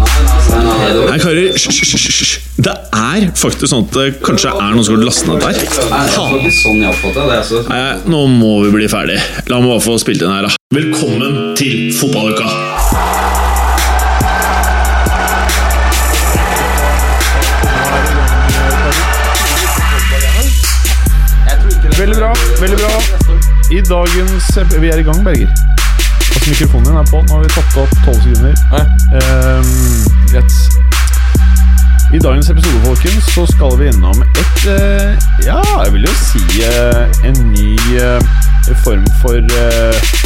Nei, karer, hysj. Det er faktisk sånn at det kanskje er noen som har lastet ned der. Sånn. Altså. Nei, nå må vi bli ferdig. La meg bare få spilt inn her, da. Velkommen til fotballuka! Veldig bra. veldig bra I dagens Vi er i gang, Berger. Altså, mikrofonen din er på. Nå har vi tatt opp tolv sekunder. Um, greit. I dagens episode, folkens, så skal vi innom et uh, Ja, jeg vil jo si uh, en ny uh, form for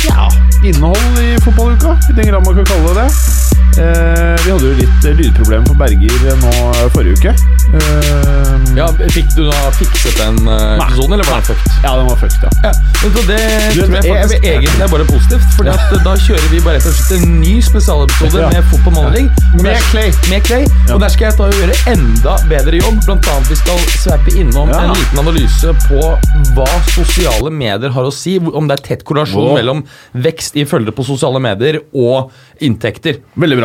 ja, innhold i fotballuka, i den grad man kan kalle det det. Eh, vi hadde jo litt eh, lydproblemer på Berger eh, nå eh, forrige uke. Eh, Ja, Fikk du da fikset den uh, episoden, eller var den fucked? ja, den var fucked, ja. Ja, men så Det Du, tror jeg jeg- faktisk jeg- egentlig er bare positivt. Eh, Da kjører vi bare rett og slett en ny spesialepisode Ja. med fotball manneling. Og Med Clay. Med Clay. Og Der skal jeg ta og gjøre enda bedre jobb. Blant annet Vi skal sveipe innom en liten analyse på hva sosiale medier har å si. Om det er tett korrelasjon Wow. mellom vekst i følgere på sosiale medier og inntekter. Veldig bra.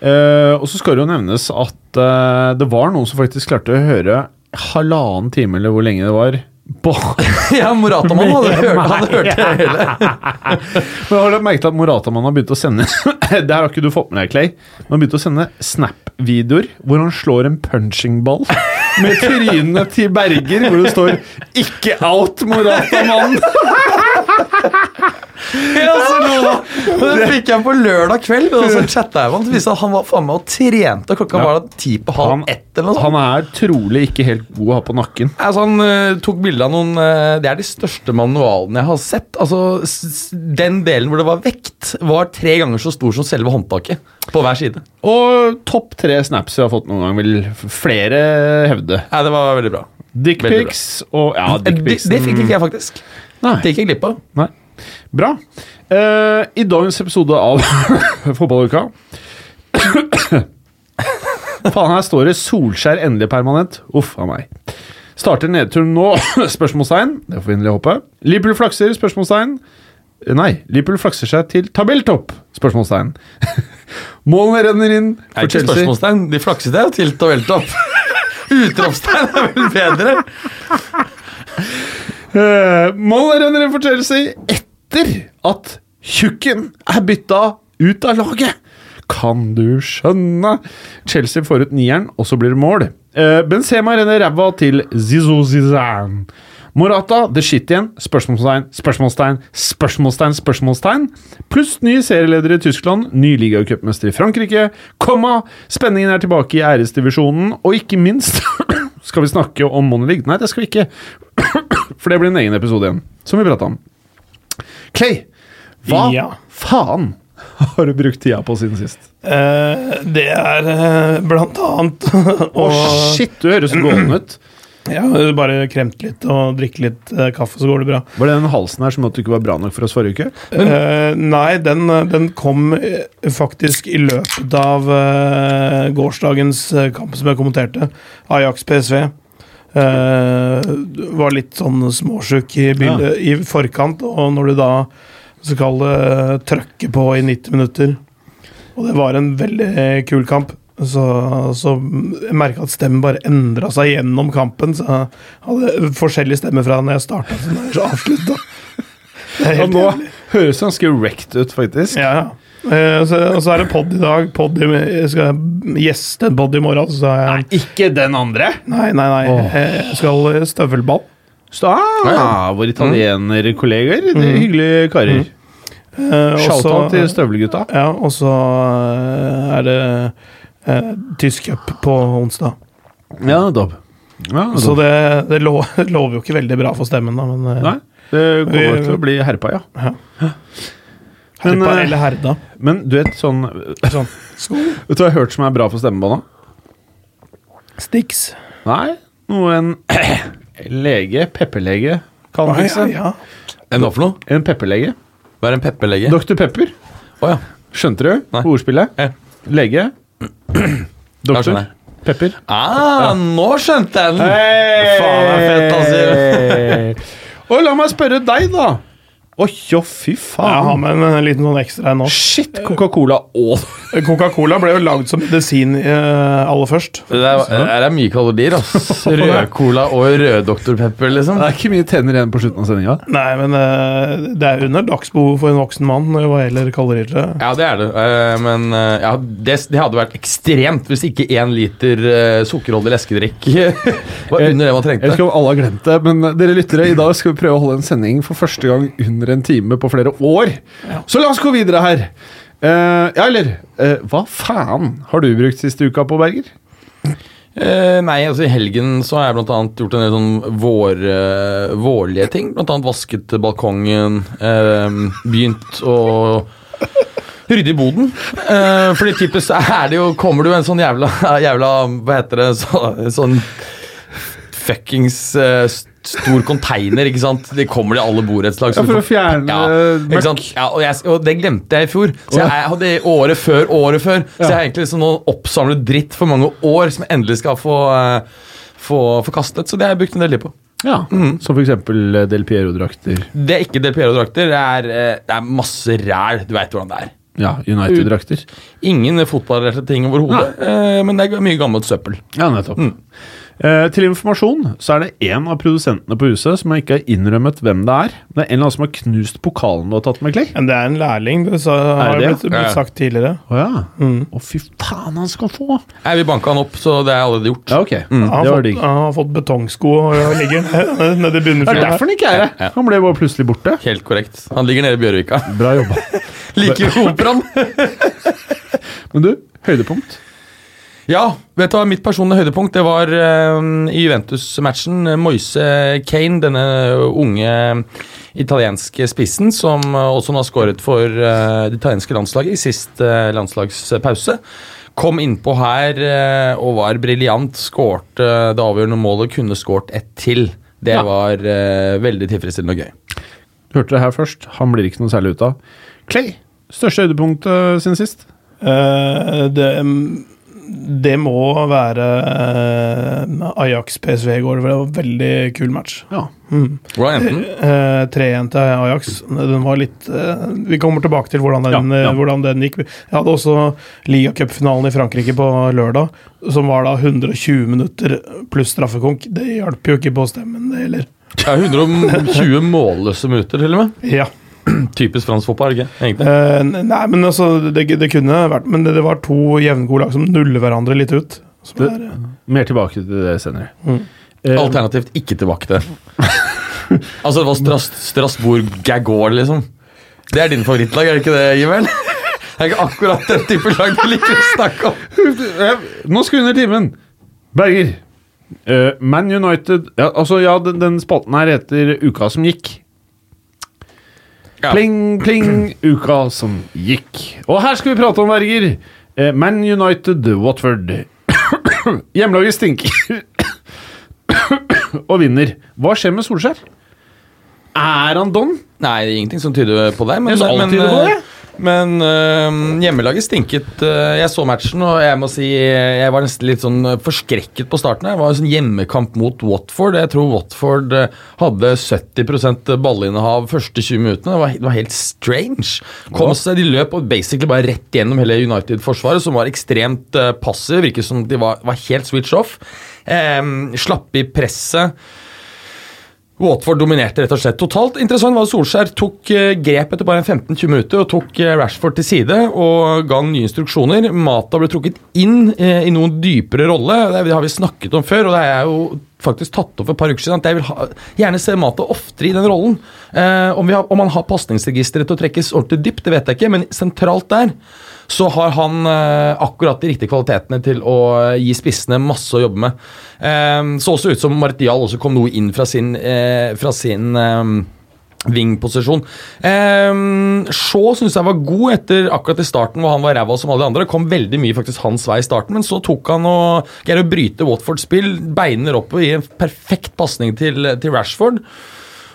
Eh, og så skal det jo nevnes at uh, det var noen som faktisk klarte å høre halvannen time, eller hvor lenge det var. Ja, Moratamann hadde hørt, hadde hørt det hele. Men har du merket at Moratamann har begynt å sende Det her har ikke du fått med deg, Clay. Han har begynt å sende Snap-videoer hvor han slår en punching-ball med trynet til Berger, hvor det står 'Ikke out, Moratamann'. Ja, så nå, det fikk jeg på lørdag kveld, og så chatta jeg med han. Viste at han var faen meg og trente, og klokka var da ti på halv ett. eller noe sånt. Han er trolig ikke helt god å ha på nakken. Altså, han uh, tok bilde av noen eh, Det er de største manualene jeg har sett. Altså, den delen hvor det var vekt, var tre ganger så stor som selve håndtaket. På hver side. Og topp tre snaps vi har fått noen gang, vil flere hevde. Nei, det var veldig bra. Dickpics og Ja, Eh, Det, det fikk ikke jeg, faktisk. Nei. Det gikk jeg glipp av. Nei. Bra. Uh, I dagens episode av Fotballuka Faen, her står det 'Solskjær endelig permanent'. Uff a meg. Starter nedturen nå? Spørsmålstegn. Det får vi inderlig håpe. Liverpool flakser? Spørsmålstegn. Nei, Liverpool flakser seg til tabelltopp? Spørsmålstegn. Målene renner inn for Chelsea. ikke spørsmålstegn. De flakset jeg til tabelltopp. Utropstegn er vel bedre. Eh, Målene renner inn for Chelsea etter at Tjukken er bytta ut av laget. Kan du skjønne? Chelsea får ut nieren, og så blir det mål. Eh, Benzema renner ræva til Zizou Zizan. Morata, the shit igjen. Spørsmålstegn, spørsmålstegn, spørsmålstegn, spørsmålstegn. Pluss ny serieleder i Tyskland, ny ligacupmester i Frankrike. Komma, spenningen er tilbake i æresdivisjonen, og ikke minst skal vi snakke om Monelig? Nei, det skal vi ikke. For det blir en egen episode igjen, som vi prata om. Clay, hva Ja. faen har du brukt tida på siden sist? Eh, det er eh, blant annet Å, shit, du høres gåen ut. ja, bare kremt litt og drikke litt eh, kaffe, så går det bra. Var det den halsen her som at du ikke var bra nok for oss forrige uke? Eh, nei, den, den kom eh, faktisk i løpet av eh, gårsdagens eh, kamp som jeg kommenterte. Ajax PSV. Eh, var litt sånn småsjuk i, bildet, i forkant, og når du da skal det trøkke på i 90 minutter Og det var en veldig kul kamp. Så, så jeg merka at stemmen bare endra seg gjennom kampen. Så jeg hadde forskjellige stemmer fra når jeg starta til når jeg avslutta. Ja, nå jævlig. høres det ganske wrecked ut, faktisk. Ja, ja. Eh, så, og så er det pod i dag. Pod i, jeg skal gjeste en pod i morgen. Så jeg, nei, Ikke den andre! nei, nei, nei. Oh. Jeg skal støvelball. Så, ah, Våre italienerkollegaer. Det er hyggelige karer. Eh, og Shout-out til støvlegutta. Ja, og så eh, er det eh, tysk cup på onsdag. Ja, dobb. Ja, Så det, det lo, lover jo ikke veldig bra for stemmen, da, men eh, Nei, det kommer Vi- til å bli herpa, ja. Herpa Men, eh, eller herda. Men du vet sånn Sånn. Vet du hva jeg har hørt som er bra for stemmebånda? Stix. Nei, noe en lege, pepperlege, kan Ja, fikse. ja, ja. En hva for noe? En pepperlege. Hva er en pepperlege? Dr. Pepper. Oh, ja. Skjønte du Nei. ordspillet? Ja. Lege. Doktor. jeg. Pepper. Ah, nå skjønte jeg den! Hey! Faen, det er fett, altså. Og la meg spørre deg, da. Oi, jo, fy Jeg har med en liten sånn ekstra en nå. Shit, Coca-Cola og Coca-Cola ble jo lagd som medisin uh, aller først. Det er, det er mye kalorier, ass. Rød-cola og rød Dr. Pepper, liksom. Det er ikke mye tenner igjen på slutten av sendinga. Nei, men uh, det er under dagsbehov for en voksen mann når hva gjelder kalorier. Ja, det er det. Uh, Men eh, ja, det, det hadde vært ekstremt hvis ikke én liter eh, sukkerholdig leskedrikk var under det man Jeg trengte. ikke om alle har glemt det, men dere lyttere, i dag skal vi prøve å holde en sending for første gang under en time på flere år. Så la oss gå videre her. Uh, ja, eller uh, Hva faen har du brukt siste uka på, Berger? Uh, nei, altså I helgen så har jeg annet gjort en del sånn vår, vårlige ting. Annet vasket balkongen, begynt å rydde i boden. Fordi typisk er det jo Kommer du med en sånn jævla, jævla Hva heter det? Så, sånn fuckings eh, stor container, ikke sant? Det kommer de alle borettslag. Ja, for å fjerne ja? Ja, og, jeg, og det glemte jeg i fjor. Så jeg, jeg hadde året før, året før. Så jeg har egentlig liksom noen oppsamlet dritt for mange år som jeg endelig skal få, eh, få, få kastet. Så det har jeg brukt en del tid på. Ja, Som for eksempel eh, Del Piero-drakter. Det er ikke Del Piero-drakter. Det, eh, det er masse ræl. Du veit hvordan det er. Ja, United-drakter. Ingen fotballrelaterte ting overhodet, men det er mye gammelt søppel. Ja, nettopp. Eh, til informasjon så er det en av produsentene på huset som ikke har innrømmet hvem det er. Det er en eller annen som har knust pokalen du har tatt med, Clay. Men det er en lærling, det så har det? det blitt, blitt sagt tidligere. Å ja. Å, fy faen, han skal få! Jeg Vi banka han opp, så det er allerede gjort. Ja, ok. Han har, Det var fått, han har fått betongsko og ligger nede i i Det er derfor han ikke er her. Han ble bare plutselig borte. Helt korrekt. Han ligger nede i Bjørvika. Bra jobba. Like ved operaen. Men du, høydepunkt? Ja, vet du hva mitt personlige høydepunkt det var uh, i Juventus-matchen. Moise Kane, denne unge italienske spissen, som eh, også nå har skåret for uh, det italienske landslaget i sist uh, landslagspause. Kom innpå her eh, og var briljant. Skårte det avgjørende målet, kunne skåret ett til. Det Ja. var eh, veldig tilfredsstillende og gøy. Du hørte det her først. Han blir ikke noe særlig ut av. Clay, største høydepunkt uh, siden sist? Eh, det, det må være uh, Ajax PSV i går. Det var en veldig kul match. Ja. Hvordan endte den? Eh, 3-1 til Ajax. Den var litt eh, Vi kommer tilbake til hvordan den, Ja, ja. eh, hvordan den gikk. Jeg hadde også ligacupfinalen i Frankrike på lørdag, som var da 120 minutter pluss straffekonk. Det hjalp jo ikke på stemmen, det heller. Ja, 120 målløse minutter, til og med. Ja. Typisk fransk fotball, ikke? Egentlig. Eh, nei, men altså, det, det kunne vært Men det, det var to jevngode lag som nuller hverandre litt ut. Som Det- er, eh, Mer tilbake til det senere. Mm. Eh, Alternativt ikke tilbake til altså, det var Stras Strasbourg Gagor, liksom. Det er din favorittlag, er det ikke det, Ivel? Det er ikke akkurat den type lag du liker å snakke om. Eh, Nå skal vi under timen. Berger. Uh, Man United ja, Altså, ja, den, den spalten her heter Uka som gikk. Pling, pling, uka som gikk. Og her skal vi prate om, verger. Eh, Man United, Watford. Hjemmelaget stinker. og vinner. Hva skjer med Solskjær? Er han don? Nei, det er ingenting som tyder på det. Men, så men, det. Men øh, hjemmelaget stinket. øh, jeg så matchen, og jeg må si jeg var nesten litt sånn øh, forskrekket på starten. Det var en sånn hjemmekamp mot Watford. Jeg tror Watford øh, hadde 70 ballinnehav første 20 minuttene. Det var, det var helt strange. Kom seg, De løp og basically bare rett gjennom hele United-forsvaret, som var ekstremt passiv. Virket som de var, var helt switch off. Um, slapp i presset. Watford dominerte rett og slett totalt. Interessant var at Solskjær tok eh, grep etter bare en 15-20 minutter og tok eh, Rashford til side og ga nye instruksjoner. Mata ble trukket inn eh, i noen dypere rolle. Det har vi snakket om før, og det er jo faktisk tatt opp for et par uker siden. at Jeg vil ha, gjerne se Mata oftere i den rollen. Eh, om, har, om han har pasningsregisteret til å trekkes ordentlig dypt, det vet jeg ikke, men sentralt der så har han eh, akkurat de riktige kvalitetene til å eh, gi spissene masse å jobbe med. Eh, så også ut som Martial også kom noe inn fra sin, eh, fra sin eh, Wing-posisjon. Eh, Shaw syns jeg var god etter akkurat i starten hvor han var ræva som alle de andre. Kom veldig mye faktisk hans vei i starten, men så tok han og greier å bryte Watfords spill. Beiner opp og gir en perfekt pasning til, til Rashford.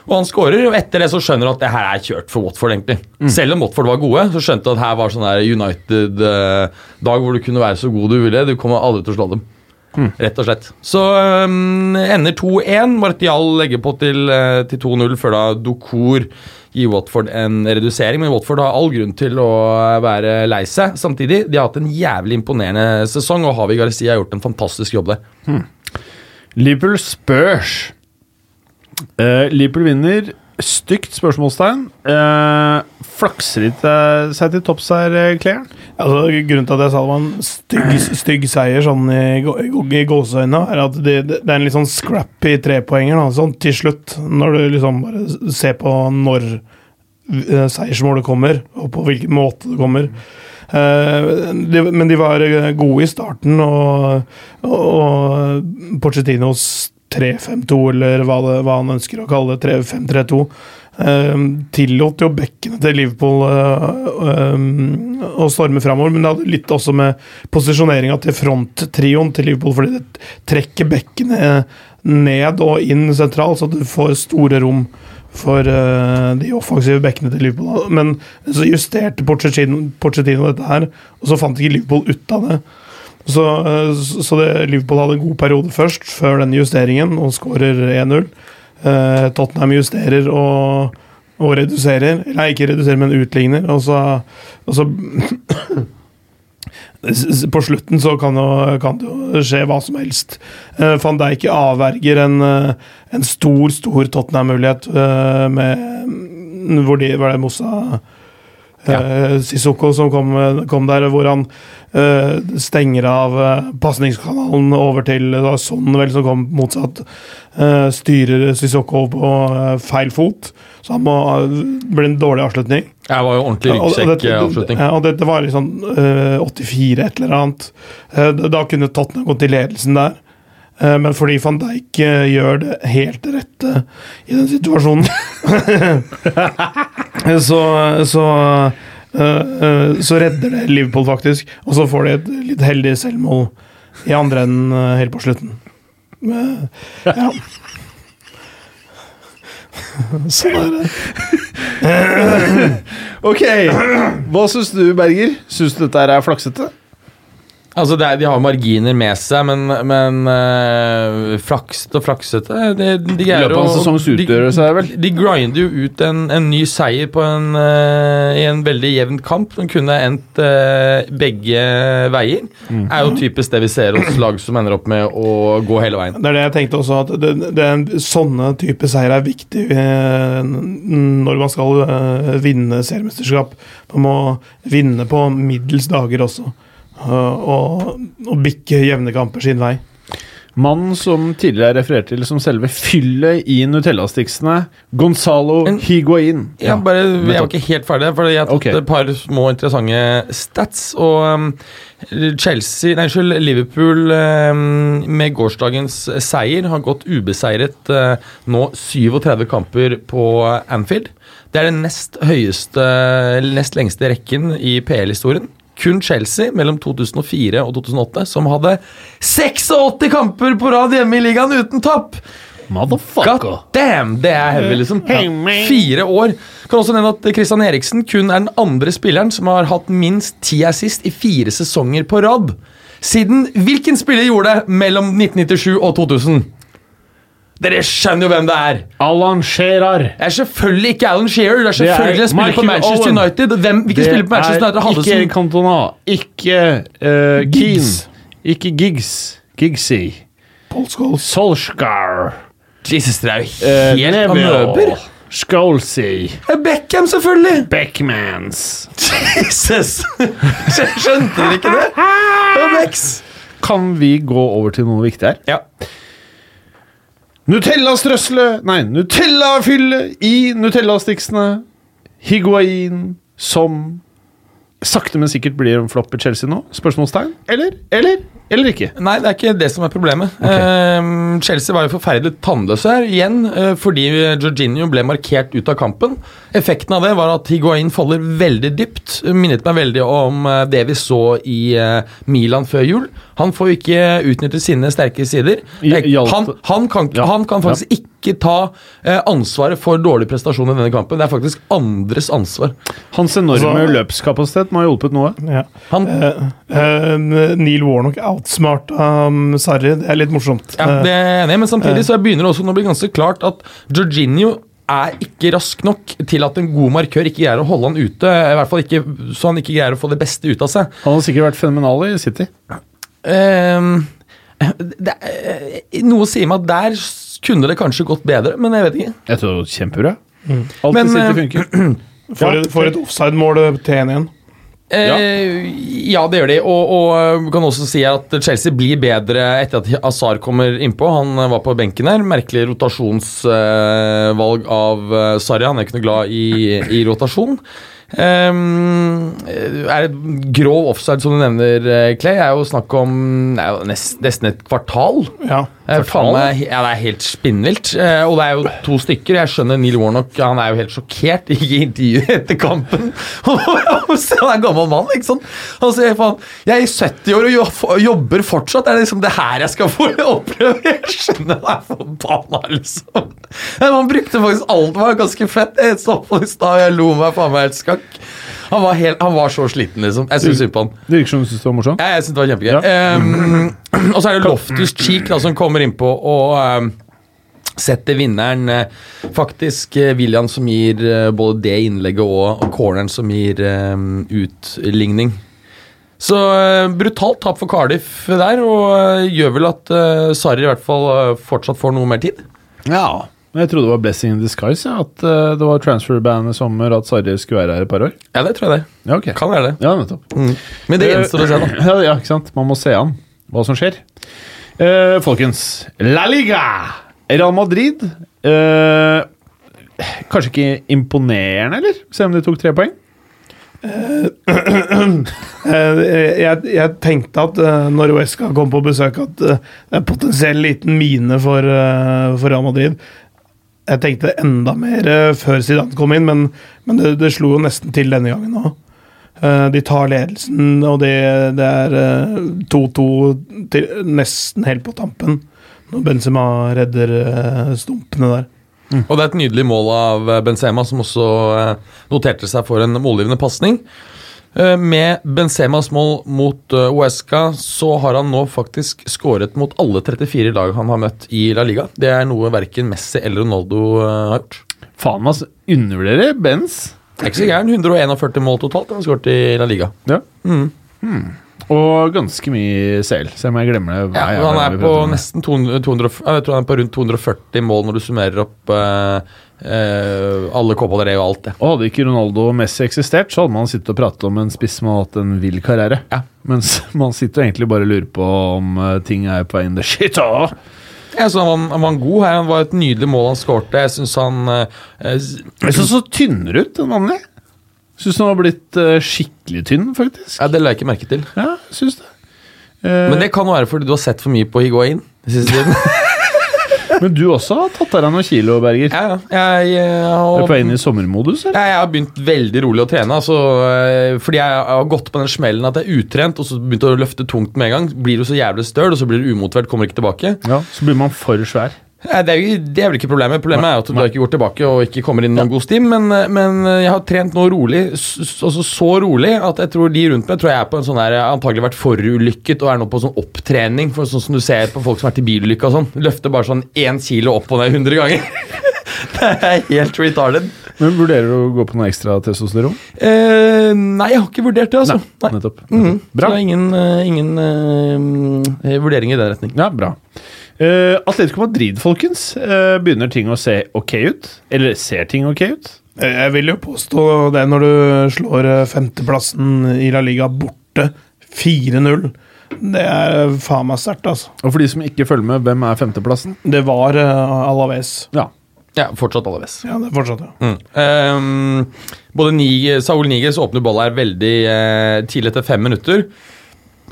Og han skårer, og etter det så skjønner du at det her er kjørt for Watford. egentlig. Selv om Watford var gode, så skjønte du at her var sånn der United-dag hvor du kunne være så god du ville. Du kommer aldri til å slå dem. Rett og slett. Så um, ender 2-1. Martial legger på til, eh, til 2-0 før da Dokor gir Watford en redusering. Men Watford har all grunn til å være lei seg. Samtidig, de har hatt en jævlig imponerende sesong, og Havi Garcia har gjort en fantastisk jobb der. Liverpool Spurs. Uh, Liverpool vinner. Stygt spørsmålstegn. Eh, flakser de seg til topps her, eh, Claire? Altså, grunnen til at jeg sa det var en stygg, stygg seier sånn i, i, gåseøynene, er at det, det, er en litt sånn scrappy trepoenger sånn til slutt. Når du liksom bare ser på når eh, seiersmålet kommer, og på hvilken måte det kommer. Uh, de, men de var gode i starten, og, og, og Pochettinos 3-5-2, eller hva, det, hva han ønsker å kalle det, 3-5-3-2, eh, tillot jo bekkene til Liverpool eh, eh, å storme framover, men det hadde litt også med posisjoneringa til fronttrioen til Liverpool, fordi det trekker bekkene ned og inn sentralt, så du får store rom for uh, de offensive bekkene til Liverpool. Men så justerte Porcetino, Porcetino dette her, og så fant ikke Liverpool ut av det. Så, eh, så det, Liverpool hadde en god periode først, før den justeringen, og skårer 1-0. Eh, Tottenham justerer og, og reduserer. Eller ikke reduserer, men utligner. Og så, og så På slutten så kan, jo, kan det jo skje hva som helst. Uh, Van Dijk avverger en, eh, en stor, stor Tottenham-mulighet eh, med hvor de var det Mossa eh, Sissoko som kom, kom der, hvor han uh, stenger av uh, pasningskanalen over til uh, Son vel som kom motsatt. Uh, styrer Sissoko på feil fot, så han må ble en dårlig avslutning. Det var jo ordentlig Ja, ryggsekkavslutning. Ja, og dette var liksom eh, 84 et eller annet. Da- da kunne Tottenham gått i ledelsen der. Eh, men fordi van Dijk eh, gjør det helt rette i den situasjonen Så, så eh, Så redder det Liverpool, faktisk. Og så får de et litt heldig selvmål i andre enden helt på slutten. Ja. Sånn er det. Ok, Hva syns du, Berger? Syns du dette er flaksete? Altså, det er, De har marginer med seg, men, men uh, flakset og flaksete de, de I greier løpet av en sesongs de- utgjørelse, er det vel? De grinder jo ut en, en ny seier på en, eh, i en veldig jevn kamp som kunne endt eh, begge veier. Mm. er jo typisk det vi ser hos lag som ender opp med å gå hele veien. Det er det jeg tenkte også, at det, det er en, sånne type seier er viktig eh, når man skal eh, vinne seriemesterskap. Man må vinne på middels dager også, eh, og, og bikke jevne kamper sin vei. Mannen som tidligere er referert til som selve fyllet i Nutella-stiksene, Gonzalo En- Higuain. Ja, bare, jeg var ikke helt ferdig, for jeg har tatt okay. et par små interessante stats. Og um, Chelsea, nei, unnskyld, Liverpool um, med gårsdagens seier har gått ubeseiret uh, nå 37 kamper på Anfield. Det er den nest høyeste, nest lengste rekken i PL-historien. Kun Chelsea mellom 2004 og 2008 som hadde 86 kamper på rad hjemme i ligaen uten tap! Motherfucker. God damn, det er heavy, liksom. Fire år. Kan også nevne at Christian Eriksen kun er den andre spilleren som har hatt minst ti assist i fire sesonger på rad. Siden hvilken spiller gjorde det mellom 1997 og 2000? Dere skjønner jo hvem det er. Alan Shearer. Det er selvfølgelig ikke Alan Shearer. Det er Det er selvfølgelig en spiller på Manchester Owen. United. Hvem, hvilken spiller på Manchester United hadde ikke som Cantona, ikke uh, Keane, Giggs. ikke Giggs. Giggsy. Paul Scholes. Solskar. Jesus, dere er jo Uh, helt amøber. Scholesy. Beckham, selvfølgelig! Beckmans. Jesus! Skjønte dere ikke det? Det Becks. Kan vi gå over til noe viktig her? Ja. Nutella-strøsle Nei, Nutella-fylle i Nutella-stiksene. Higuain som sakte, men sikkert blir en flopp i Chelsea nå? Spørsmålstegn? Eller? Eller? Eller ikke? Nei, det er ikke det som er problemet. Ehm, Chelsea var jo forferdelig tannløse her igjen uh, fordi Jorginho ble markert ut av kampen. Effekten av det var at Higuain faller veldig dypt. Minnet meg veldig om eh, det vi så i uh, Milan før jul. Han får jo ikke utnytte sine sterke sider. Han, han, kan, han kan faktisk ikke ta eh, ansvaret for dårlig prestasjon i denne kampen. Det er faktisk andres ansvar. Hans enorme Så, løpskapasitet må ha hjulpet noe. Ja. Han, Eh, eh, Neil Warnock outsmarta um, Sarri. Det er litt morsomt. ja, det er jeg enig i, men samtidig så begynner det også nå å bli ganske klart at Jorginho er ikke rask nok til at en god markør ikke greier å holde han ute. I hvert fall ikke, Så han ikke greier å få det beste ut av seg. Han har sikkert vært fenomenal i City. Ehm, det, er- noe sier meg at der kunne det kanskje gått bedre, men jeg vet ikke. Jeg tror det var kjempebra. Alt Men, City eh, funker. For, et- for et offside-mål til 1-1. Ja. ja, det gjør de. Og, og eh, kan også si at Chelsea blir bedre etter at Azar kommer innpå. Han eh, var på benken her. Merkelig rotasjonsvalg av Sarri. Han er ikke noe glad i, i rotasjon. Um, er det grov offside, som du nevner, Clay Clay, er jo snakk om det er nest, nesten et kvartal. Ja. Eh, faen meg, ja, det er helt spinnvilt. Eh, og det er jo to stykker. Jeg skjønner Neil Warnock han er jo helt sjokkert i intervjuet etter kampen. han er en gammel mann, ikke sant? Han sier faen Jeg er i 70 år og jobber fortsatt. Er det liksom det her jeg skal få oppleve? Jeg skjønner det er forbanna, liksom. Men han brukte faktisk alt. Det var ganske fett. Jeg så på i stad, jeg lo meg faen meg helt skakk. Han var, helt, han var så sliten, liksom. Jeg syns synd på han. Det virker som du syns det var morsomt. Ja, jeg synes det var kjempegøy. Ehm, og så er det Loftus Cheek da, som kommer innpå og um, setter vinneren. eh, faktisk eh, William som gir uh, både det innlegget og, og corneren som gir um, utligning. Så uh, brutalt tap for Cardiff der, og uh, gjør vel at uh, Sarri i hvert fall fortsatt får noe mer tid. Ja. Men jeg trodde det var blessing in disguise, ja, at eh, det var transfer-ban i sommer, at Sarri skulle være her et par år. Ja, det tror jeg det. Ja, ok. Kan være det. Ja, nettopp. Men det gjenstår å se, da. Ja, ja, ikke sant. Man må se an hva som skjer. Eh, folkens, La Liga! Real Madrid eh, Kanskje ikke imponerende, eller? Se om de tok tre poeng? Eh, jeg, jeg tenkte at eh, når Uesca kom på besøk, at eh, det er potensiell liten mine for, eh, for Real Madrid. Jeg tenkte enda mer eh, før Zidane kom inn, men, men det, det slo jo nesten til denne gangen òg. De tar ledelsen, og det, det er eh, 2-2 nesten helt på tampen. Når Benzema redder eh, stumpene der. Og det er et nydelig mål av eh, Benzema, som også eh, noterte seg for en målgivende pasning. Eh, Med Benzemas mål mot Uesca så har han nå faktisk skåret mot alle 34 lag han har møtt i La Liga. Det er noe verken Messi eller Ronaldo eh, har gjort. Faen, altså. Undervurderer Benz. Det er ikke så gæren. 141 mål totalt han har skåret i La Liga. Ja. Hmm. Og ganske mye CL, selv om jeg glemmer det. Ja, han er på nesten 200, 200, jeg tror han er på rundt 240 mål når du summerer opp eh, eh, alle Copa del Rey og alt det. Og hadde ikke Ronaldo og Messi eksistert, så hadde man sittet og pratet om en spiss som hadde hatt en vill karriere. Ja. Mens man sitter og egentlig bare og lurer på om eh, ting er på vei in the shit. Åh! Jeg synes han, var- han var god her. Han var et nydelig mål han skårte. Jeg synes han eh, eh, Jeg så så tynnere ut enn vanlig. Syns han har blitt eh, skikkelig tynn, faktisk. Ja, Det la jeg ikke merke til. Ja, synes det. Eh, Men det kan være fordi du har sett for mye på Higuain. den siste tiden. men du også har tatt av deg noen kilo, Berger. ja, ja. Jeg, eh, Er du på vei inn i sommermodus, eller? Ja, jeg har begynt veldig rolig å trene. Altså, eh, fordi jeg har gått på den smellen at jeg er utrent og så begynt å løfte tungt med en gang. Blir du så jævlig støl, og så blir du umotivert, kommer ikke tilbake. Ja, Så blir man for svær. Det er, jo, det er vel ikke problemet. Problemet er at du har ikke går tilbake og ikke kommer inn noen god stim. Men, men jeg har trent nå rolig, altså så rolig at jeg tror de rundt meg tror jeg er på en sånn har antagelig vært forulykket og er nå på sånn opptrening. For sånn som du ser på folk som har vært i bilulykke og sånn. Løfter bare sånn én kilo opp og ned 100 ganger. det er helt retarded. Men Vurderer du å gå på noe ekstra testosteron? Eh, nei, jeg har ikke vurdert det, altså. Nei. Nettopp. Mhm. Bra. Så det er ingen, eh, ingen uh, vurdering i den retning. Ja, bra. Uh, Atletico Madrid, folkens. Uh, begynner ting å se ok ut? Eller ser ting ok ut? Jeg vil jo påstå det når du slår eh, femteplassen i La Liga borte 4-0. Det er faen meg sterkt, altså. Og for de som ikke følger med, hvem er femteplassen? Det var uh, Alaves. Ja. Ja, fortsatt Alaves. Ja, det er fortsatt, ja. Mm. Um, både Nig Saul Niges åpner ball her veldig uh, tidlig etter fem minutter.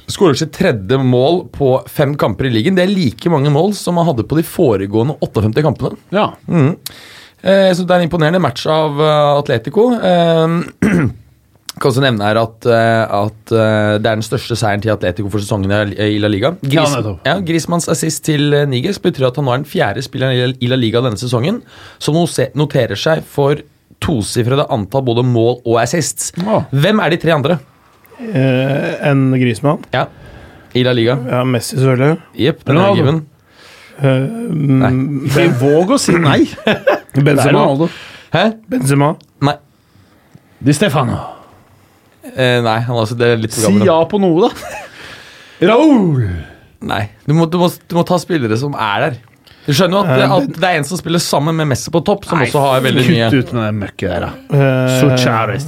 Skårer sitt tredje mål på fem kamper i ligaen. Det er like mange mål som han hadde på de foregående 58 kampene. ja. Mm. Eh, så Det er en imponerende match av eh, Atletico. Eh, Kan også nevne her at, eh, at eh, det er den største seieren til Atletico for sesongen i La Liga. Ja, nettopp. ja, Grismanns assist til Niges betyr at han nå er den fjerde spilleren i La- Liga denne sesongen som noterer seg for tosifrede antall både mål og assists. Hvem er de tre andre? Eh, en Grismann. Ja, i La Liga. Ja, Messi, selvfølgelig. Jepp, den er Ronaldo. given. Eh, mm, våg å si nei! Benzema. Hæ? Benzema. Nei. Di Stefano. Eh, nei, han er også, det er litt for Si ja på noe, da. Raoul! Nei, du må, du, må, du må ta spillere som er der. Du skjønner jo at, Eh, at det er en som spiller sammen med Messi på topp, som Nei, også har veldig mye Kutt ut med det møkket der, da. Uh, Suchares.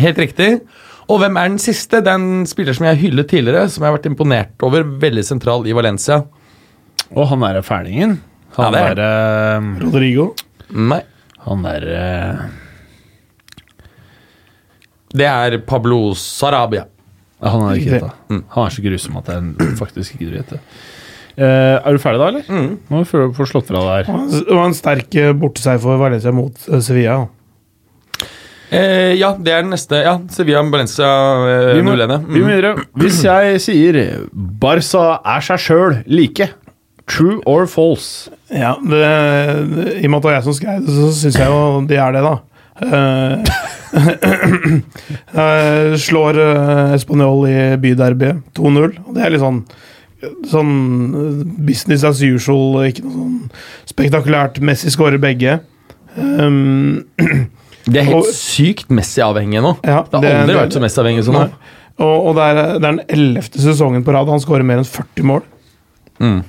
Helt riktig. Og hvem er den siste? Det er en spiller som jeg hyllet tidligere, som jeg har vært imponert over. Veldig sentral i Valencia. Og han derre fælingen. Han ja, er- uh, Rodrigo. Nei, Han derre det er Pablo Sarabia. ja, Han er ikke det. gjetta. Han er så grusom at jeg faktisk ikke gidder å gjette. Eh, er du ferdig da, eller? Mm. Må vi få få slått fra deg her. Det var en sterk eh, borteseier for Valencia mot Sevilla. Sevilla. Eh, ja, det er den neste. Ja, Sevilla-Valencia eh, Vi må, 0-1. vi må Mm. videre. Hvis jeg sier Barca er seg sjøl like, true or false? Ja, det, det, I og med at det er jeg som skrev det, så syns jeg jo de er det, da. Uh, uh, slår uh, Español i byderbyet 2-0. Det er litt sånn Sånn eh, business as usual, ikke noe sånn spektakulært. Messi skårer begge. Um, Det er helt Og- sykt Messi-avhengig nå. ja, Det har aldri vært så Messi-avhengig som nå. Og, og det, er, det er den ellevte sesongen på rad han skårer mer enn 40 mål. Mm.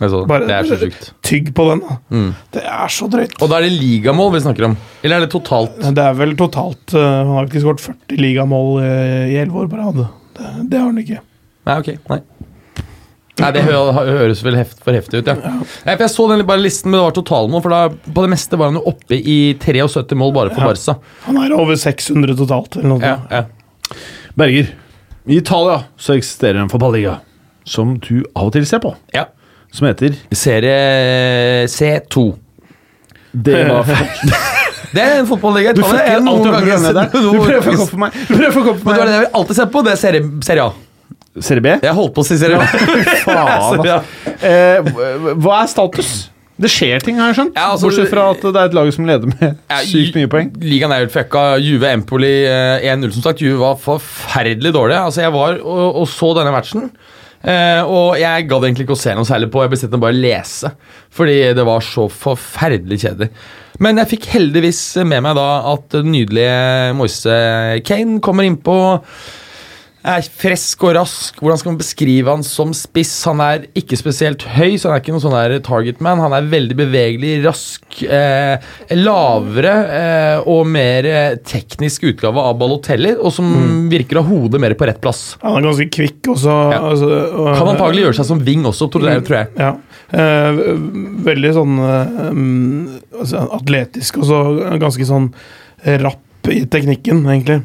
Det er så- Bare- det er så sykt. Tygg på den, da. Mm. Det er så drøyt. Og da er det ligamål vi snakker om? Eller er det totalt? Det er vel totalt uh, Han har ikke skåret 40 ligamål uh, i 11 år på rad. Det, det har han ikke. Nei, ok. Nei. Nei, Det hø høres vel heft for heftig ut, ja. Nei, for Jeg så den bare listen, men det var totalmål. For da, på det meste var han jo oppe i 73 mål bare for Ja. Barca. Han er over 600 totalt. Eller noe. Ja, ja. Berger, i Italia så eksisterer en fotballiga som du av og til ser på, ja. som heter Serie C2. Det var Det er en fotballiga. Du prøver å få opp for meg. Du prøver å fucke opp Men du det er det meg. jeg vil alltid se på. Det er serie, serie A. Serie B? Jeg holdt på å si serie A. Faen, altså. Eh, hva er status? Det skjer ting, har jeg skjønt. Ja, altså, Bortsett fra at det er et lag som leder med Ja, sykt mye poeng. Ligaen er helt fucka. Juve Empoli eh, 1-0, som sagt. Juve var forferdelig dårlig. Altså, jeg var og, og så denne matchen. Eh, og jeg gadd egentlig ikke å se noe særlig på. Jeg bestemte meg bare å lese. Fordi det var så forferdelig kjedelig. Men jeg fikk heldigvis med meg da at den nydelige Moise Kane kommer innpå. Er frisk og rask. Hvordan skal man beskrive han som spiss? Han er ikke spesielt høy, så han er ikke noen sånn der targetman. Han er veldig bevegelig, rask, eh, lavere eh, og mer eh, teknisk utgave av Balotelli, og som virker å ha hodet mer på rett plass. Han er ganske kvikk også. Ja. Altså, og- Kan antagelig gjøre seg som wing også, tror jeg. Tror jeg. Ja. Eh, veldig sånn eh, mm, altså, atletisk og så ganske sånn rapp i teknikken, egentlig.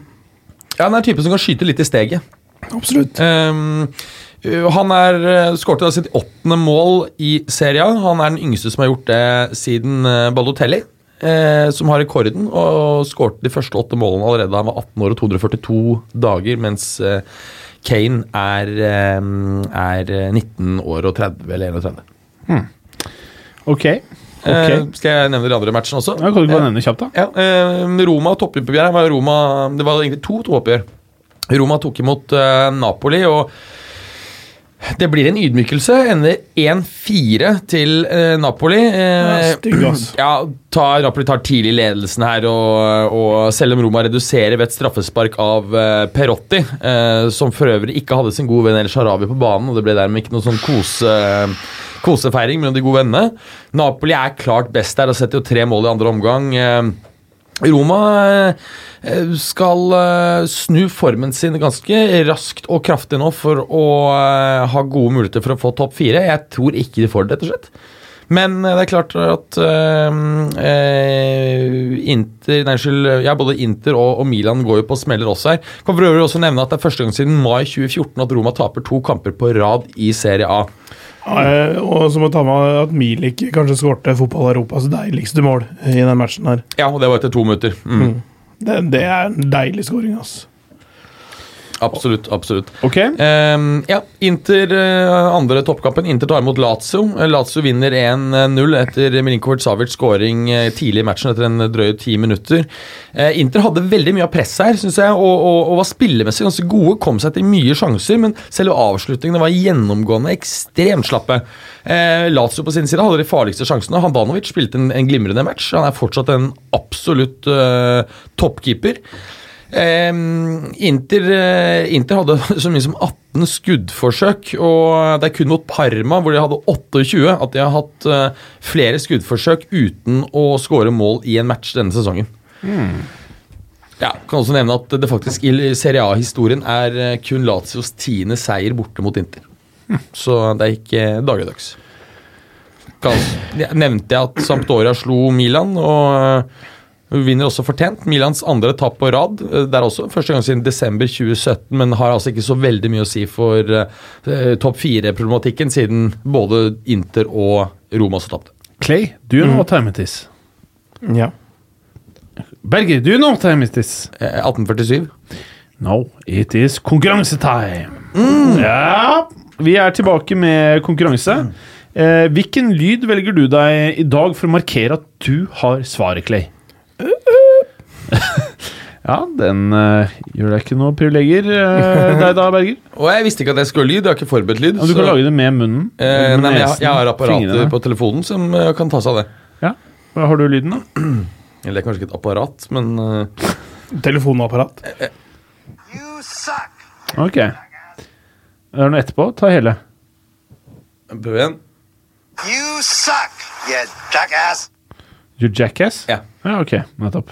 Ja, Han er en type som kan skyte litt i steget. Absolutt. Um, han er skåret sitt åttende mål i serien. Han er den yngste som har gjort det siden Balotelli, uh, som har rekorden. Og skårte de første åtte målene allerede da han var 18 år og 242 dager, mens eh, Kane er, eh, er uh, 19 år og 30 eller 31. Ok. Uh, ok. skal jeg nevne de andre matchene også? Ja, kan du bare nevne kjapt, da? Ja, eh, Roma toppoppgjør her var Roma Det var egentlig to toppoppgjør. Roma tok imot eh, Napoli, og det blir en ydmykelse. Ender 1-4 til eh, Napoli. Eh, Ja, ja, tar, Napoli tar tidlig ledelsen her, og, og selv om Roma reduserer ved et straffespark av eh, Perotti, eh, som for øvrig ikke hadde sin gode venn El Sharawi på banen, og det ble dermed ikke noe sånn kose, kosefeiring mellom de gode vennene. Napoli er klart best der og setter jo tre mål i andre omgang. Eh, Roma eh, skal eh, snu formen sin ganske raskt og kraftig nå for å eh, ha gode muligheter for å få topp fire. Jeg tror ikke de får det, rett og slett. Men det er klart at eh, Inter Nei, skyld, Ja, både Inter og, og Milan går jo på smeller også her. Kan for øvrig også nevne at det er første gang siden mai 2014 at Roma taper to kamper på rad i Serie A. Eh, og så må ta med at Milik kanskje skårte fotball-Europas deiligste mål i den matchen her. Ja, og det var etter to minutter. Mm. Det, det er en deilig skåring, ass. Absolutt. absolutt. Ok. Ehm, ja, Inter, eh, andre toppkampen. Inter tar imot Lazio. Eh, Lazio vinner 1-0 etter Milinkovic Savic scoring eh, tidlig i matchen etter en drøy ti minutter. Uh, Inter hadde veldig mye av press her, syns jeg, og, og, og var spillemessig ganske gode. Kom seg til mye sjanser, men selve avslutningene var gjennomgående ekstremt slappe. Uh, Lazio på sin side hadde de farligste sjansene. Handanovic spilte en, en glimrende match. Han er fortsatt en absolutt uh, toppkeeper. Ehm, Inter, eh, Inter hadde så mye som 18 skuddforsøk, og det er kun mot Parma, hvor de hadde 28, at de har hatt eh, flere skuddforsøk uten å skåre mål i en match denne sesongen. Ja, kan også nevne at det faktisk i Serie A-historien er eh, kun Lazios tiende seier borte mot Inter. Så det er ikke dagligdags. Kan, nevnte jeg at Sampdoria slo Milan, og vinner også fortjent. Milans andre tap på rad. øh, Det er også første gang siden desember 2017, men har altså ikke så veldig mye å si for uh, topp fire-problematikken, siden både Inter og Roma også tapte. Clay, do you know what time it is? Ja. Berger, do you know what time it is? Eh, 1847. No, it is konkurransetime. Ja, vi er tilbake med konkurranse. Eh, hvilken lyd velger du deg i dag for å markere at du har svaret, Clay? ja, den uh, gjør deg ikke noe privilegier, uh, deg da, Berger. Og jeg visste ikke at jeg skulle ha lyd, jeg har ikke forberedt lyd. Og du kan så- lage det med munnen. Uh, med nei, men jeg, jeg har apparater fingrene. på telefonen som kan ta seg av det. Ja, Hva Har du lyden, da? Eller er kanskje ikke et apparat, men Telefonapparat. You suck. Ok. Det er noe etterpå. Ta hele. prøv igjen. You suck, you jackass. You jackass? Ja. Ja, ok. Nettopp.